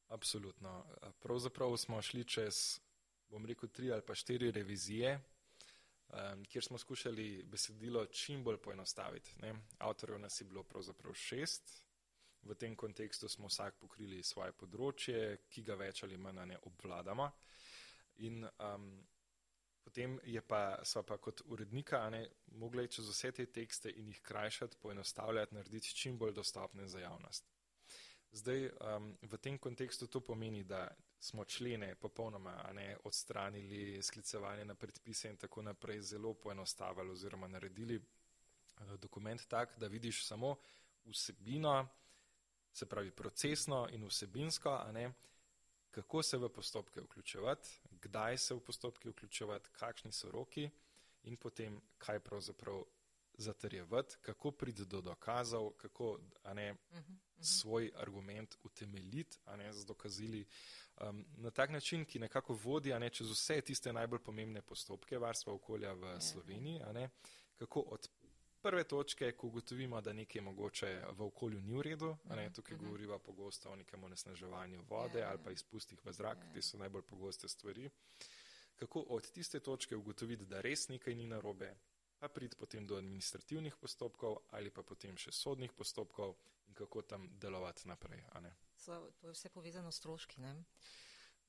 Absolutno. Pravzaprav smo šli čez, bom rekel, tri ali pa štiri revizije, um, kjer smo skušali besedilo čim bolj poenostaviti. Ne? Avtorjev nas je bilo pravzaprav šest. V tem kontekstu smo vsak pokrili svoje področje, ki ga več ali manj ne obvladamo. In um, Potem je pa, so pa kot urednika ne, mogli čez vse te tekste in jih krajšati, poenostavljati, narediti čim bolj dostopne za javnost. Zdaj, um, v tem kontekstu to pomeni, da smo člene popolnoma ne, odstranili, sklicevanje na predpise in tako naprej zelo poenostavili oziroma naredili dokument tak, da vidiš samo vsebino, se pravi procesno in vsebinsko, kako se v postopke vključevati, kdaj se v postopke vključevati, kakšni so roki in potem kaj pravzaprav zatrjevati, kako priti do dokazov, kako ne, uh -huh, uh -huh. svoj argument utemeljiti z dokazili. Um, na tak način, ki nekako vodi ne, čez vse tiste najbolj pomembne postopke varstva okolja v ja. Sloveniji, ne, kako od prve točke, ko ugotovimo, da nekaj mogoče v okolju ni v redu, ne, tukaj uh -huh. govoriva pogosto o nekem onesnaževanju vode ja, ali pa izpustih v zrak, ja. te so najbolj pogoste stvari. Kako od tiste točke ugotoviti, da res nekaj ni narobe, pa priti potem do administrativnih postopkov ali pa potem še sodnih postopkov in kako tam delovati naprej. So, to je vse povezano s stroški, ne?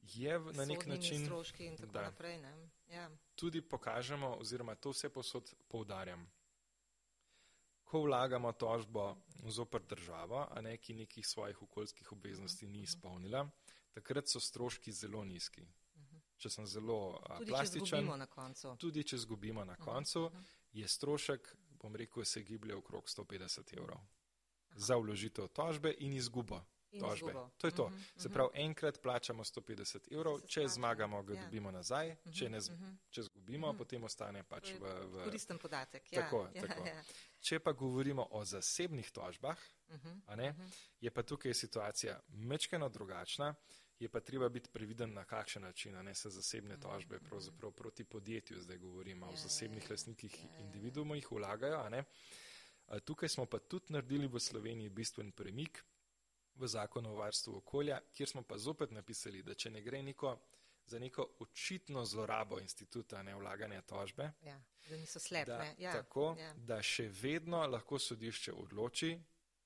Je na nek način. Stroški in tako da, naprej, ne? Ja. Tudi pokažemo, oziroma to vse posod poudarjam. Ko vlagamo tožbo zoper državo, a ne ki nekih svojih okoljskih obveznosti ni izpolnila, takrat so stroški zelo nizki. Če sem zelo tudi plastičen, če tudi če zgubimo na koncu, -huh je strošek, bom rekel, se giblje okrog 150 evrov za vložitev tožbe in izgubo. In tožbe. To je to. Uh -huh, Se pravi, enkrat plačamo 150 evrov, če zmagamo, ga ja. dobimo nazaj, če, ne, če zgubimo, uh -huh. potem ostane pač v. v koristen podatek. Ja. Tako, ja, tako. Ja. Če pa govorimo o zasebnih tožbah, uh -huh, ne, uh -huh. je pa tukaj situacija mečkeno drugačna je pa treba biti previden na kakšen način, ne se zasebne mm, tožbe mm. pravzaprav proti podjetju, zdaj govorimo o ja, zasebnih ja, lastnikih ja, individuumih, vlagajo. Tukaj smo pa tudi naredili v Sloveniji bistven premik v zakonu o varstvu okolja, kjer smo pa zopet napisali, da če ne gre neko, za neko očitno zlorabo instituta ne vlaganja tožbe, ja, da niso slepne. Da, ja, tako, ja. da še vedno lahko sodišče odloči,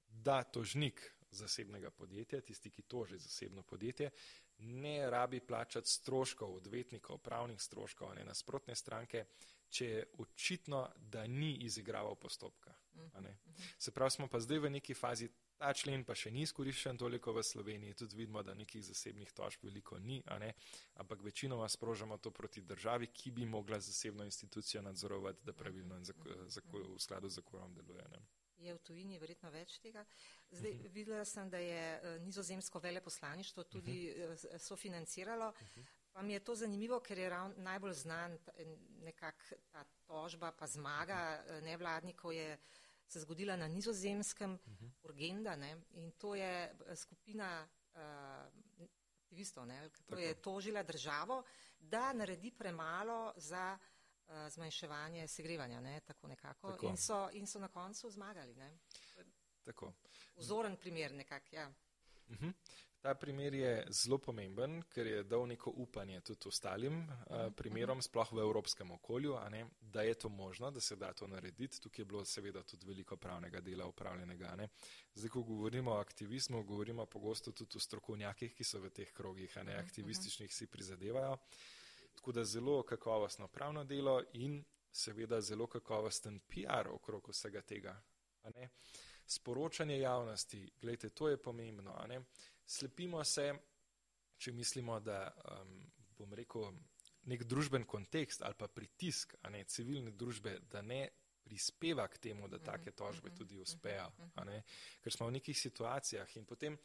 da tožnik zasebnega podjetja, tisti, ki toži zasebno podjetje, ne rabi plačati stroškov, odvetnikov, pravnih stroškov, ne nasprotne stranke, če je očitno, da ni izigraval postopka. Se pravi, smo pa zdaj v neki fazi, ta člen pa še ni izkoriščen toliko v Sloveniji, tudi vidimo, da nekih zasebnih tožb veliko ni, ampak večinoma sprožamo to proti državi, ki bi mogla zasebno institucijo nadzorovati, da pravilno in v skladu z zakonom deluje. Ne? je v tujini verjetno več tega. Zdaj, uh. -huh. videla sem, da je eh, nizozemsko veleposlaništvo tudi uh mhm. -huh. sofinanciralo. Uh. -huh. Pa mi je to zanimivo, ker je ravno najbolj znan nekak ta tožba pa zmaga eh, nevladnikov je se zgodila na nizozemskem uh -huh. Urgenda ne? in to je skupina uh, aktivistov, ne? to je tožila državo, da naredi premalo za uh, Eh, zmanjševanje segrevanja, ne, tako nekako. Tako. In, so, in so na koncu zmagali. Ne. Tako. Vzoren primer nekak, ja. Uh mhm. -huh. Ta primer je zelo pomemben, ker je dal neko upanje tudi ostalim uh, primerom, sploh v evropskem okolju, ne, da je to možno, da se da to narediti. Tukaj je bilo seveda tudi veliko pravnega dela upravljenega. Ne. Zdaj, ko govorimo o aktivizmu, govorimo pogosto tudi o strokovnjakih, ki so v teh krogih, a ne aktivističnih si prizadevajo. Tako da zelo kakovostno pravno delo in seveda zelo kakovosten PR okrog vsega tega. Sporočanje javnosti, gledajte, to je pomembno. Slepimo se, če mislimo, da um, bom rekel, nek družben kontekst ali pa pritisk ne, civilne družbe, da ne prispeva k temu, da take tožbe tudi uspejo. Ker smo v nekih situacijah in potem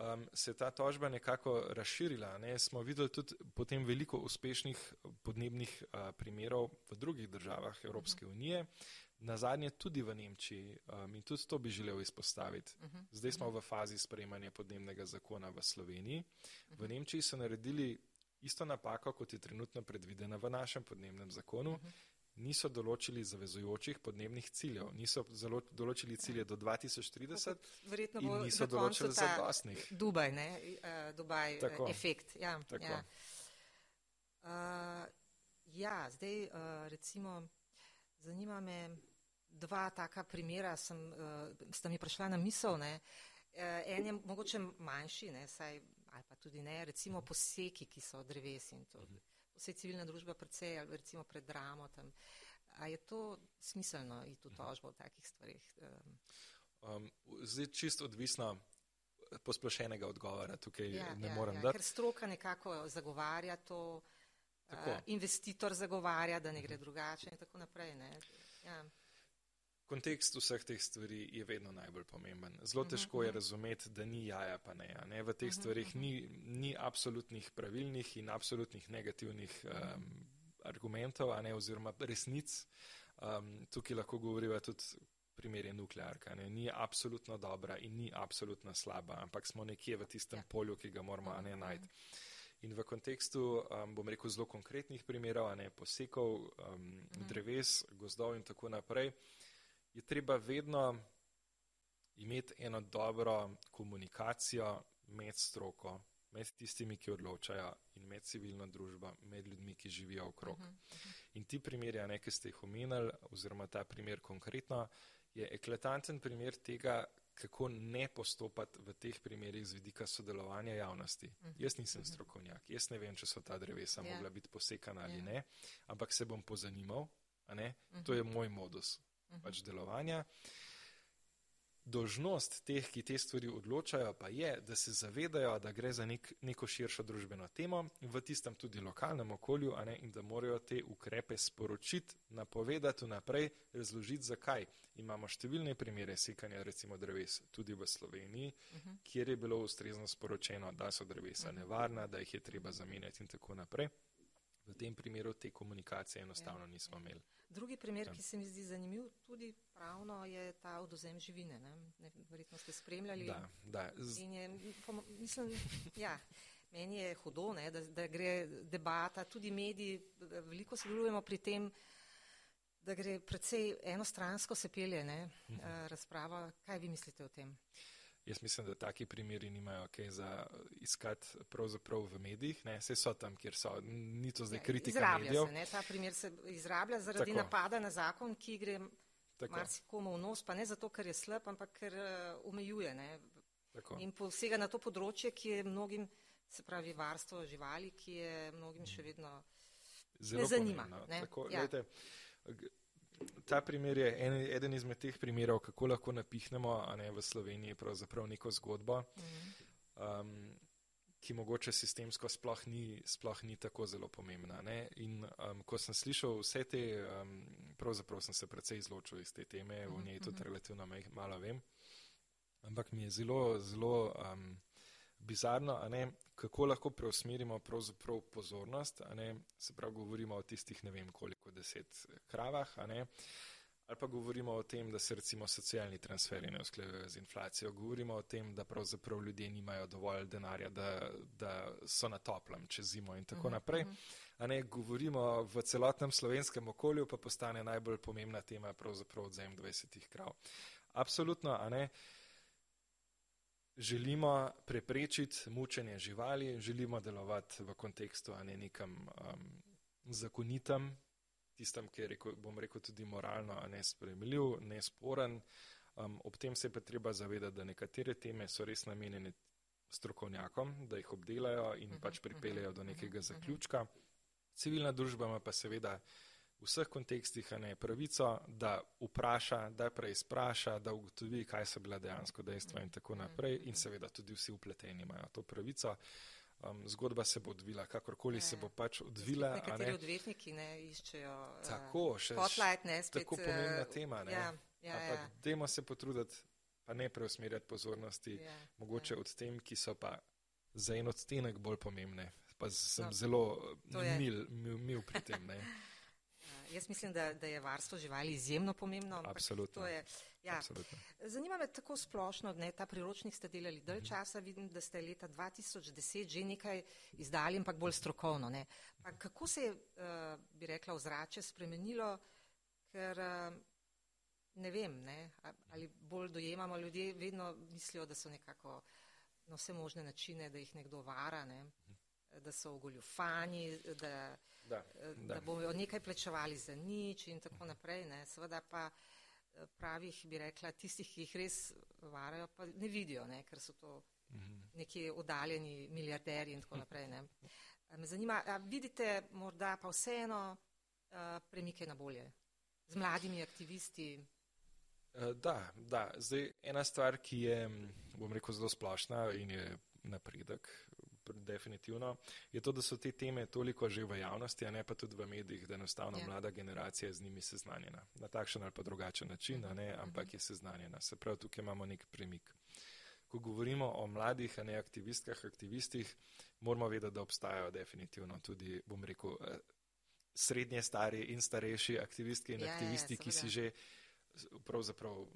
um, se je ta tožba nekako razširila. Ne? Smo videli tudi potem veliko uspešnih podnebnih uh, primerov v drugih državah Evropske unije, na zadnje tudi v Nemčiji um, in tudi to bi želel izpostaviti. Uh -huh. Zdaj smo v fazi sprejemanja podnebnega zakona v Sloveniji. Uh -huh. V Nemčiji so naredili isto napako, kot je trenutno predvidena v našem podnebnem zakonu. Uh -huh niso določili zavezujočih podnebnih ciljev, niso zelo, določili cilje do 2030 Verjetno in niso določili zadostnih. Dubaj, ne? Uh, Dubaj Tako. efekt. Ja, Tako. Ja. Uh, ja, zdaj uh, recimo zanima me dva taka primera, sem, uh, sta mi prišla na misel. Ne? Uh, en je mogoče manjši, ne, saj, ali pa tudi ne, recimo poseki, ki so dreves in to. Vse civilna družba precej, ali recimo pred dramo tam. A je to smiselno iti v tožbo v takih stvarih? Um, zdaj čisto odvisno posplošenega odgovora tukaj ja, ne ja, morem ja, dati. Ker stroka nekako zagovarja to, uh, investitor zagovarja, da ne gre drugače in tako naprej. Ne? Ja. Kontekst vseh teh stvari je vedno najbolj pomemben. Zelo Mhm, težko je razumeti, da ni jaja, pa ne. ne? V teh stvarih ni, ni absolutnih pravilnih in absolutnih negativnih um, argumentov, ne oziroma resnic. Um, tukaj lahko govoriva tudi primer je nuklearka. Ne? Ni absolutno dobra in ni absolutno slaba, ampak smo nekje v tistem Ja. polju, ki ga moramo ne najti. In v kontekstu, um, bom rekel, zelo konkretnih primerov, ne posekov um, dreves, gozdov in tako naprej, je treba vedno imeti eno dobro komunikacijo med stroko, med tistimi, ki odločajo in med civilno družbo, med ljudmi, ki živijo okrog. In ti primeri, a ne, ki ste jih omenili, oziroma ta primer konkretno, je eklatanten primer tega, kako ne postopati v teh primerih z vidika sodelovanja javnosti. Jaz nisem strokovnjak, jaz ne vem, če so ta drevesa Ja. mogla biti posekana ali Ja. ne, ampak se bom pozanimal, a ne, to je moj modus pač delovanja. Dožnost teh, ki te stvari odločajo, pa je, da se zavedajo, da gre za nek, neko širšo družbeno temo v tistem tudi lokalnem okolju ne, in da morajo te ukrepe sporočiti, napovedati vnaprej, razložiti, zakaj. Imamo številne primere sekanja recimo dreves tudi v Sloveniji, kjer je bilo ustrezno sporočeno, da so drevesa nevarna, da jih je treba zamenjati in tako naprej. V tem primeru te komunikacije enostavno nismo imeli. Drugi primer, Ja. ki se mi zdi zanimiv, tudi pravno, je ta odozem živine. Ne? Ne, verjetno ste spremljali. Da, da. Z, je, mislim, ja, meni je hudo, ne, da, da gre debata, tudi mediji, veliko sodelujemo pri tem, da gre predvsej enostransko se pelje ne, Mhm. eh, razprava. Kaj vi mislite o tem? Jaz mislim, da taki primeri nimajo kaj za iskati pravzaprav v medijih. Ne, Vse so tam, kjer so. Ni to zdaj Ja, kritika izrablja medijev. se, ne, ta primer se izrablja zaradi Tako. napada na zakon, ki gre Tako, marsikomu v nos, pa ne zato, ker je slab, ampak ker uh, omejuje. Ne, tako. In posega na to področje, ki je mnogim, se pravi varstvo živali, ki je mnogim še vedno. Zelo me zanima, pomembno. ne. Tako, Ja. glejte, g- ta primer je en, eden izmed teh primerov, kako lahko napihnemo ne, v Sloveniji neko zgodbo, um, ki mogoče sistemsko sploh ni, sploh ni tako zelo pomembna. Ne? In um, ko sem slišal vse te, um, pravzaprav sem se precej izločil iz te teme, o njej tudi relativno maj- malo vem, ampak mi je zelo, zelo um, bizarno, a ne, kako lahko preusmerimo pozornost, ne, se pravi, govorimo o tistih ne vem koliko deset kravah, a ne, ali pa govorimo o tem, da se recimo socialni transferi ne usklajujejo z inflacijo, govorimo o tem, da pravzaprav ljudje nimajo dovolj denarja, da, da so na toplem čez zimo in tako naprej. A ne govorimo v celotnem slovenskem okolju, pa postane najbolj pomembna tema pravzaprav odzem 20 krav. Absolutno, a ne. Želimo preprečiti mučenje živali, želimo delovati v kontekstu, a ne nekem um, zakonitem, tistem, ki je, rekel, bom rekel, tudi moralno nespremljiv, nesporen. Um, ob tem se je pa treba zavedati, da nekatere teme so res namenjene strokovnjakom, da jih obdelajo in pač pripeljejo do nekega zaključka. Civilna družba ima pa seveda v vseh kontekstih ne pravico, da vpraša, da preizpraša, da ugotovi, kaj so bila dejansko dejstva in tako naprej. In seveda tudi vsi upleteni imajo to pravico. Um, zgodba se bo odvila, kakorkoli Ja, se ja. bo pač odvila. Nekateri ne. odvetniki ne iščejo. eh, Tako, še Spotlight, ne, spet, tako pomembna eh, tema. Ne? Ja, ja, Ampak ja, dajmo se potruditi, pa ne preusmerjati pozornosti, ja, mogoče od tem, ki so pa za en odstenek bolj pomembne. Pa sem No, zelo mil, mil, mil pri tem. Ne? ja. Jaz mislim, da, da je varstvo živali izjemno pomembno. Absolutno. Je, ja. Absolutno. Zanima me tako splošno, ne, ta priročnik ste delali Mhm. dalj časa, vidim, da ste leta 2010 že nekaj izdali, ampak bolj strokovno. Ne. Pa kako se je, uh, bi rekla, ozračje spremenilo, ker uh, ne vem, ne, ali bolj dojemamo, ljudje vedno mislijo, da so nekako na vse možne načine, da jih nekdo vara, ne, da so ogoljufani, da, Da, da. da bomo nekaj plačevali za nič in tako naprej. Ne. Seveda pa eh, pravih, bi rekla, tistih, ki jih res varajo, pa ne vidijo, ne, ker so to Mhm. neki oddaljeni milijarderji in tako naprej. Ne. A Me zanima, a vidite morda pa vseeno a, premike na bolje z mladimi aktivisti? Eh, Da, da. Zdaj, ena stvar, ki je, m, bom rekel, zelo splošna in je napredek, definitivno, je to, da so te teme toliko že v javnosti, a ne pa tudi v medijih, da enostavno ja. mlada generacija z njimi seznanjena. Na takšen ali pa drugačen način, ne, mhm. ampak je seznanjena. Se pravi, tukaj imamo nek premik. Ko govorimo o mladih, a ne aktivistkah, aktivistih, moramo vedeti, da obstajajo definitivno tudi, bom rekel, eh, srednje stari in starejši aktivistki in ja, ja aktivisti, ja, ki si že pravzaprav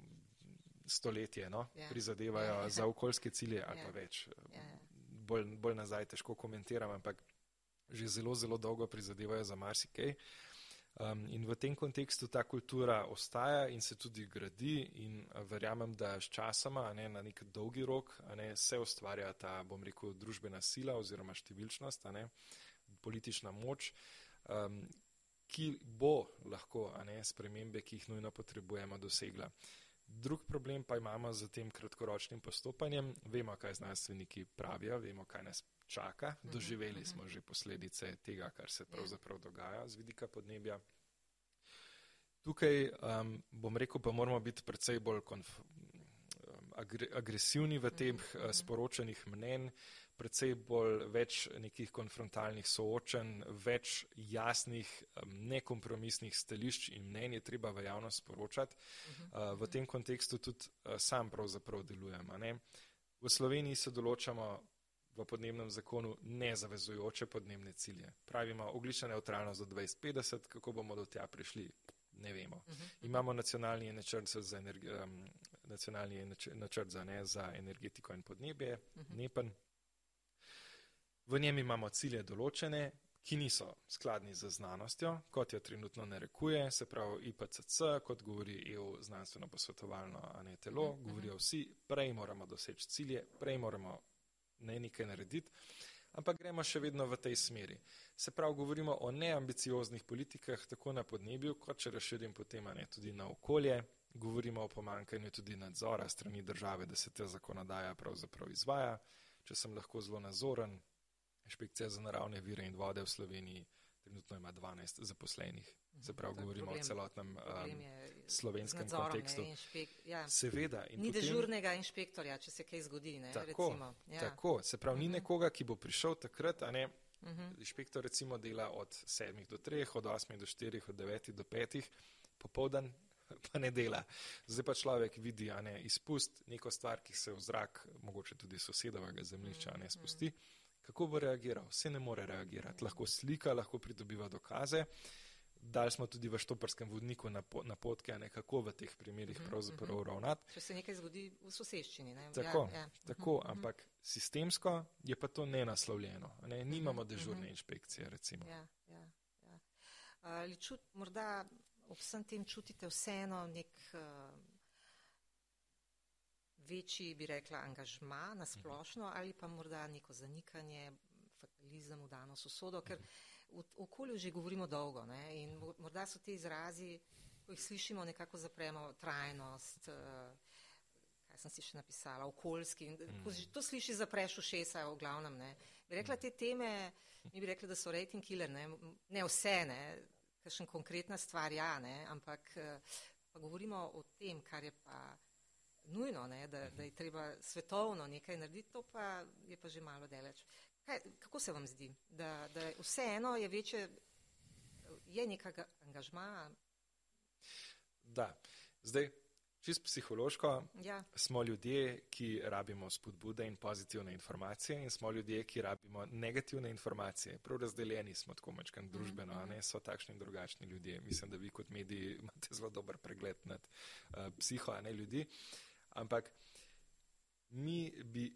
stoletje no, ja. prizadevajo ja. za okoljske cilje ali ja. pa več. Ja. Bolj, bolj nazaj težko komentiram, ampak že zelo, zelo dolgo prizadevajo za marsikaj. Um, in v tem kontekstu ta kultura ostaja in se tudi gradi in verjamem, da s časoma, ne, na nek dolgi rok, ne, se ustvarja ta, bom rekel, družbena sila oziroma številčnost, ne, politična moč, um, ki bo lahko ne, spremembe, ki jih nujno potrebujemo, dosegla. Drug problem pa imamo z tem kratkoročnim postopanjem. Vemo, kaj znanstveniki pravijo, vemo, kaj nas čaka. Mhm, Doživeli mhm. smo že posledice tega, kar se pravzaprav dogaja z vidika podnebja. Tukaj, um, bom rekel, pa moramo biti predvsej bolj konf, um, agresivni v teh uh, sporočenih mnen, predvsej bolj več nekih konfrontalnih soočen, več jasnih, nekompromisnih stališč in mnen je treba v javnost sporočati. V tem kontekstu tudi sam pravzaprav delujem. V Sloveniji se določamo v podnebnem zakonu nezavezujoče podnebne cilje. Pravimo oglična neutralnost do 2050, kako bomo do tja prišli, ne vemo. Imamo nacionalni načrt za, energi, um, nacionalni načrt za, ne, za energetiko in podnebje, NEPN. V njem imamo cilje določene, ki niso skladni z znanostjo, kot jo trenutno narekuje, se pravi IPCC, kot govori EU znanstveno posvetovalno ne telo, mhm, govorijo vsi, prej moramo doseči cilje, prej moramo ne nekaj narediti, ampak gremo še vedno v tej smeri. Se pravi, govorimo o neambicioznih politikah, tako na podnebju, kot če razširim potem ne tudi na okolje, govorimo o pomankanju tudi nadzora strani države, da se ta zakonodaja pravzaprav izvaja. Če sem lahko zelo nazoren, Inšpekcija za naravne vire in vode v Sloveniji trenutno ima 12 zaposlenih. Se pravi, mhm. govorimo problem, o celotnem um, slovenskem nadzorom, kontekstu. Ne, inšpek, ja. Seveda. Ni potem, dežurnega inšpektorja, če se kaj zgodi. Ne, tako, ja. tako, se pravi, ni mhm. nekoga, ki bo prišel takrat, a ne. Uh mhm. -huh. Inšpektor recimo dela od 7 do 3, od 8 do 4, od 9 do 5, popoldan pa ne dela. Zdaj pa človek vidi, a ne, izpust neko stvar, ki se v zrak, mogoče tudi sosedovega zemljišča, ne spusti. Uh -huh kako bo reagiral. Vse ne more reagirati. Lahko slika, lahko pridobiva dokaze. Dali smo tudi v štoprskem vodniku napotke, na kako v teh primerih mhm, pravzaprav mhm. ravnati. Če se nekaj zgodi v soseščini. Ne? Tako, ja, ja. tako ampak sistemsko je pa to nenaslovljeno. Ne? Nimamo dežurne inšpekcije. Ja, ja, ja. Ali čut, morda ob vsem tem čutite vseeno nek. Uh, večji, bi rekla, angažma na splošno ali pa morda neko zanikanje, fatalizem v dano sosodo, ker v okolju že govorimo dolgo ne? in morda so ti izrazi, ko jih slišimo, nekako zapremo trajnost, eh, kaj sem si še napisala, okoljski. Ko to sliši, zapreš ušesa v glavnem. Ne? Bi rekla, te teme, mi bi rekli, da so rating killer, ne, ne vse, ne, kakšen konkretna stvar, ja, ne, ampak eh, pa govorimo o tem, kar je pa nujno, ne, da, da je treba svetovno nekaj narediti, to pa je pa že malo deleč. Kaj, kako se vam zdi, da, da vseeno je večje, je nekega angažma? Da, zdaj, čist psihološko, ja. smo ljudje, ki rabimo spodbude in pozitivne informacije in smo ljudje, ki rabimo negativne informacije. Prav razdeljeni smo tako mačkan družbeno, mm -hmm. ne so takšni in drugačni ljudje. Mislim, da vi kot mediji imate zelo dober pregled nad uh, psiho, a ne ljudi. Uh, ampak mi bi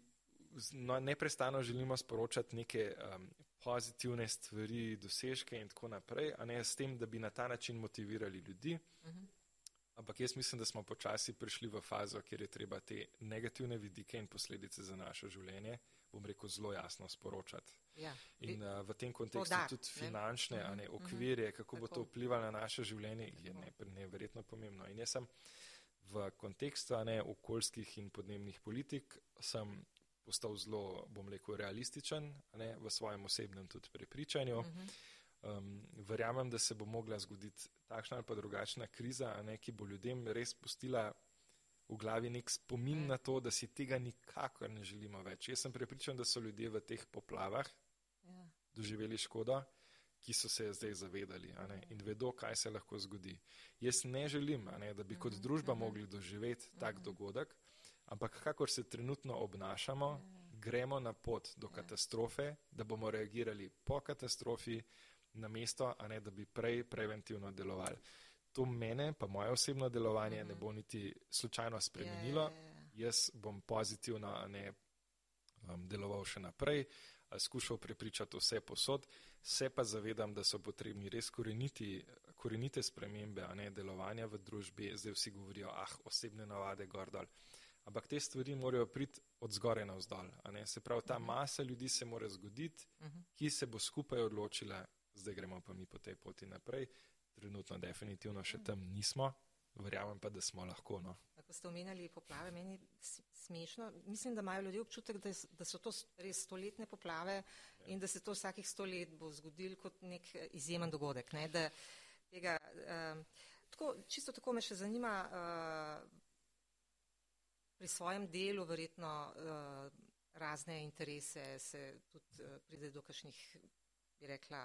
no, neprestano želimo sporočati neke um, pozitivne stvari, dosežke in tako naprej, a ne s tem, da bi na ta način motivirali ljudi. Uh mhm. -huh. Ampak jaz mislim, da smo počasi prišli v fazo, kjer je treba te negativne vidike in posledice za naše življenje, bom rekel, zelo jasno sporočati. Ja. In uh, v tem kontekstu Podar, tudi finančne ne? Ne, mhm. okvirje, kako Tako. bo to vplivalo na naše življenje, je neverjetno pomembno. In jaz sem v kontekstu ne, okoljskih in podnebnih politik sem postal zelo, bom rekel, realističen ne, v svojem osebnem tudi prepričanju. Uh -huh. um, verjamem, da se bo mogla zgoditi takšna ali pa drugačna kriza, ne, ki bo ljudem res pustila v glavi nek spomin na to, da si tega nikakor ne želimo več. Jaz sem prepričan, da so ljudje v teh poplavah Ja. doživeli škodo, ki so se zdaj zavedali ne, in vedo, kaj se lahko zgodi. Jaz ne želim, ne, da bi kot družba mogli doživeti tak dogodek, ampak kakor se trenutno obnašamo, gremo na pot do katastrofe, da bomo reagirali po katastrofi, namesto, a ne, da bi prej preventivno delovali. To mene, pa moje osebno delovanje, ne bo niti slučajno spremenilo. Ja, ja, ja. Jaz bom pozitivno, a ne um, deloval še naprej, skušal prepričati vse posod, se pa zavedam, da so potrebni res koreniti, korenite spremembe, a ne delovanja v družbi. Zdaj vsi govorijo, ah, osebne navade, gor dol. Ampak te stvari morajo priti od zgore na vzdolj. Se pravi, ta masa ljudi se mora zgoditi, ki se bo skupaj odločila, zdaj gremo pa mi po tej poti naprej. Trenutno definitivno še tam nismo, verjamem pa, da smo lahko. No. Ko ste omenjali poplave, meni smešno. Mislim, da imajo ljudje občutek, da, da so to res stoletne poplave in da se to vsakih sto let bo zgodil kot nek eh, izjemen dogodek. Ne? Da tega, um, tako, čisto tako me še zanima, uh, pri svojem delu verjetno uh, razne interese se tudi uh, pride do kakšnih, bi rekla,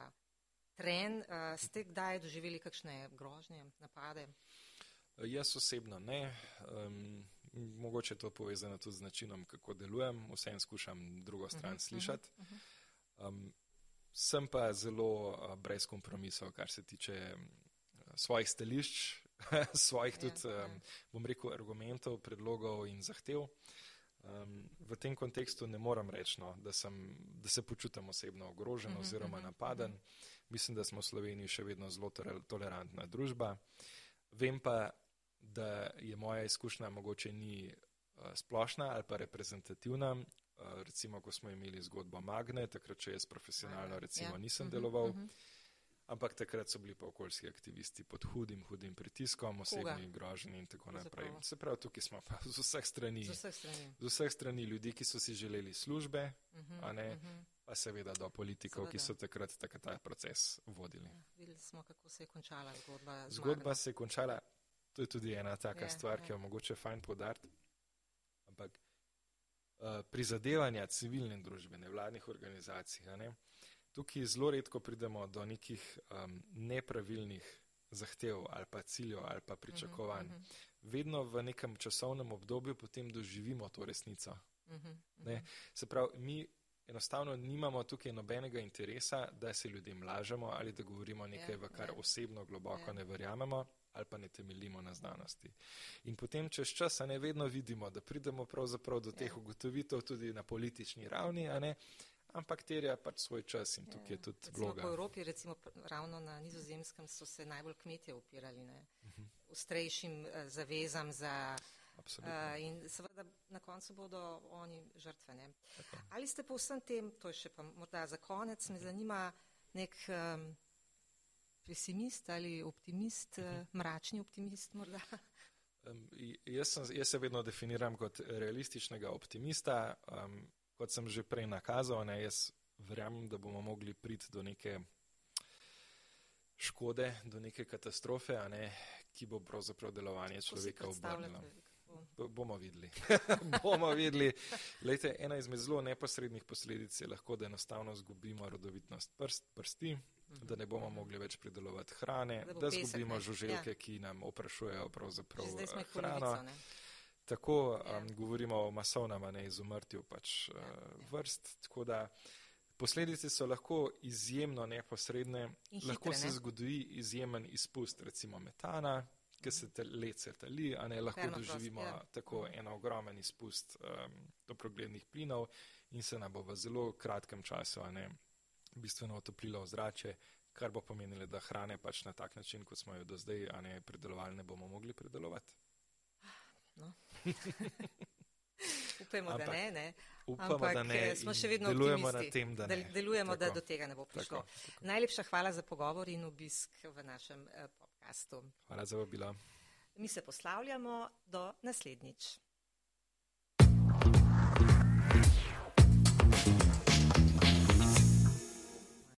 tren. Uh, ste kdaj doživeli kakšne grožnje, napade? Jaz osebno ne. Um, mogoče je to povezano tudi z načinom, kako delujem, vsem skušam drugo stran slišati. Um, sem pa zelo uh, brez kompromisov, kar se tiče um, svojih stališč, svojih tudi, ja. um, bom rekel, argumentov, predlogov in zahtev. Um, v tem kontekstu ne moram reči, no, da, sem, da se počutim osebno ogrožen oziroma napaden. Mislim, da smo v Sloveniji še vedno zelo tole- tolerantna družba. Vem pa, da je moja izkušnja mogoče ni uh, splošna ali pa reprezentativna. Uh, recimo, ko smo imeli zgodbo Magne, takrat, če jaz profesionalno recimo Ja. nisem Mhm, deloval, mhm. ampak takrat so bili pa okoljski aktivisti pod hudim, hudim pritiskom, osebni grožnji in tako naprej. Se pravi, tukaj smo pa z vseh strani. Z vseh strani. Z vseh strani ljudi, ki so si želeli službe, Mhm, a ne, mhm. pa seveda do politikov, ki Seveda. so takrat tak, ta proces vodili. Ja, videli smo, kako se je končala zgodba. Zgodba Magno. se je končala, to je tudi ena taka Ja, stvar, ki ja. jo mogoče fajn podariti. Ampak uh, prizadevanja civilne družbe, nevladnih organizacij, ne, tukaj zelo redko pridemo do nekih um, nepravilnih zahtev ali pa ciljev ali pa pričakovanj. mhm. Vedno v nekem časovnem obdobju potem doživimo to resnico. Mhm, Ne? Se pravi, mi enostavno nimamo tukaj nobenega interesa, da se ljudem lažemo ali da govorimo nekaj, v kar ja. osebno globoko Ja. ne verjamemo ali pa ne temeljimo na znanosti. In potem čez čas a ne vedno vidimo, da pridemo pravzaprav do teh Ja. ugotovitev tudi na politični ravni, a ne, ampak terja pač svoj čas in tukaj je tudi Ja. Recimo po vloga. Evropi, recimo ravno na nizozemskem, so se najbolj kmetje upirali ne, Mhm. ostrejšim eh, zavezam za. Absolutno. Uh, in seveda na koncu bodo oni žrtve. Ne. Tako. Ali ste po vsem tem, to je še pa morda za konec, me zanima nek um, pesimist ali optimist, uh, mračni optimist morda? Um, jaz, sem, jaz se vedno definiram kot realističnega optimista. Um, kot sem že prej nakazal, ne, jaz verjamem, da bomo mogli priti do neke škode, do neke katastrofe, a ne, ki bo pravzaprav delovanje Kako človeka obrnila. B- Bomo videli. bomo videli. Lejte, ena izmed zelo neposrednih posledic je lahko, da enostavno izgubimo rodovitnost prst, prsti, da ne bomo mogli več pridelovati hrane, Da da pesek, izgubimo ne. žuželke, Ja. ki nam oprašujejo pravzaprav eh, polovico. hrano. Ne? Tako Ja. um, govorimo o masovnem, ne izumrtju pač, uh, ja. vrst. Tako da posledice so lahko izjemno neposredne. In lahko hitre, se ne? zgodi izjemen izpust, recimo metana, ki se te let se tali, a ne lahko Permafrost, doživimo ja. tako en ogromen izpust um, toplogrednih plinov in se nam bo v zelo kratkem času ne, bistveno otoplilo ozračje. Kar bo pomenilo, da hrane pač na tak način, kot smo jo do zdaj, a ne predelovali, ne bomo mogli predelovati. No. Upajmo, da Ampak ne. ne. Upamo, Ampak da ne. eh, smo še vedno delujemo optimisti. na tem, da ne. Del- Delujemo, da Tako. do tega ne bo prišlo. Tako, tako. Najlepša hvala za pogovor in obisk v našem eh, podkastu. Hvala za vabilo. Mi se poslavljamo do naslednjič.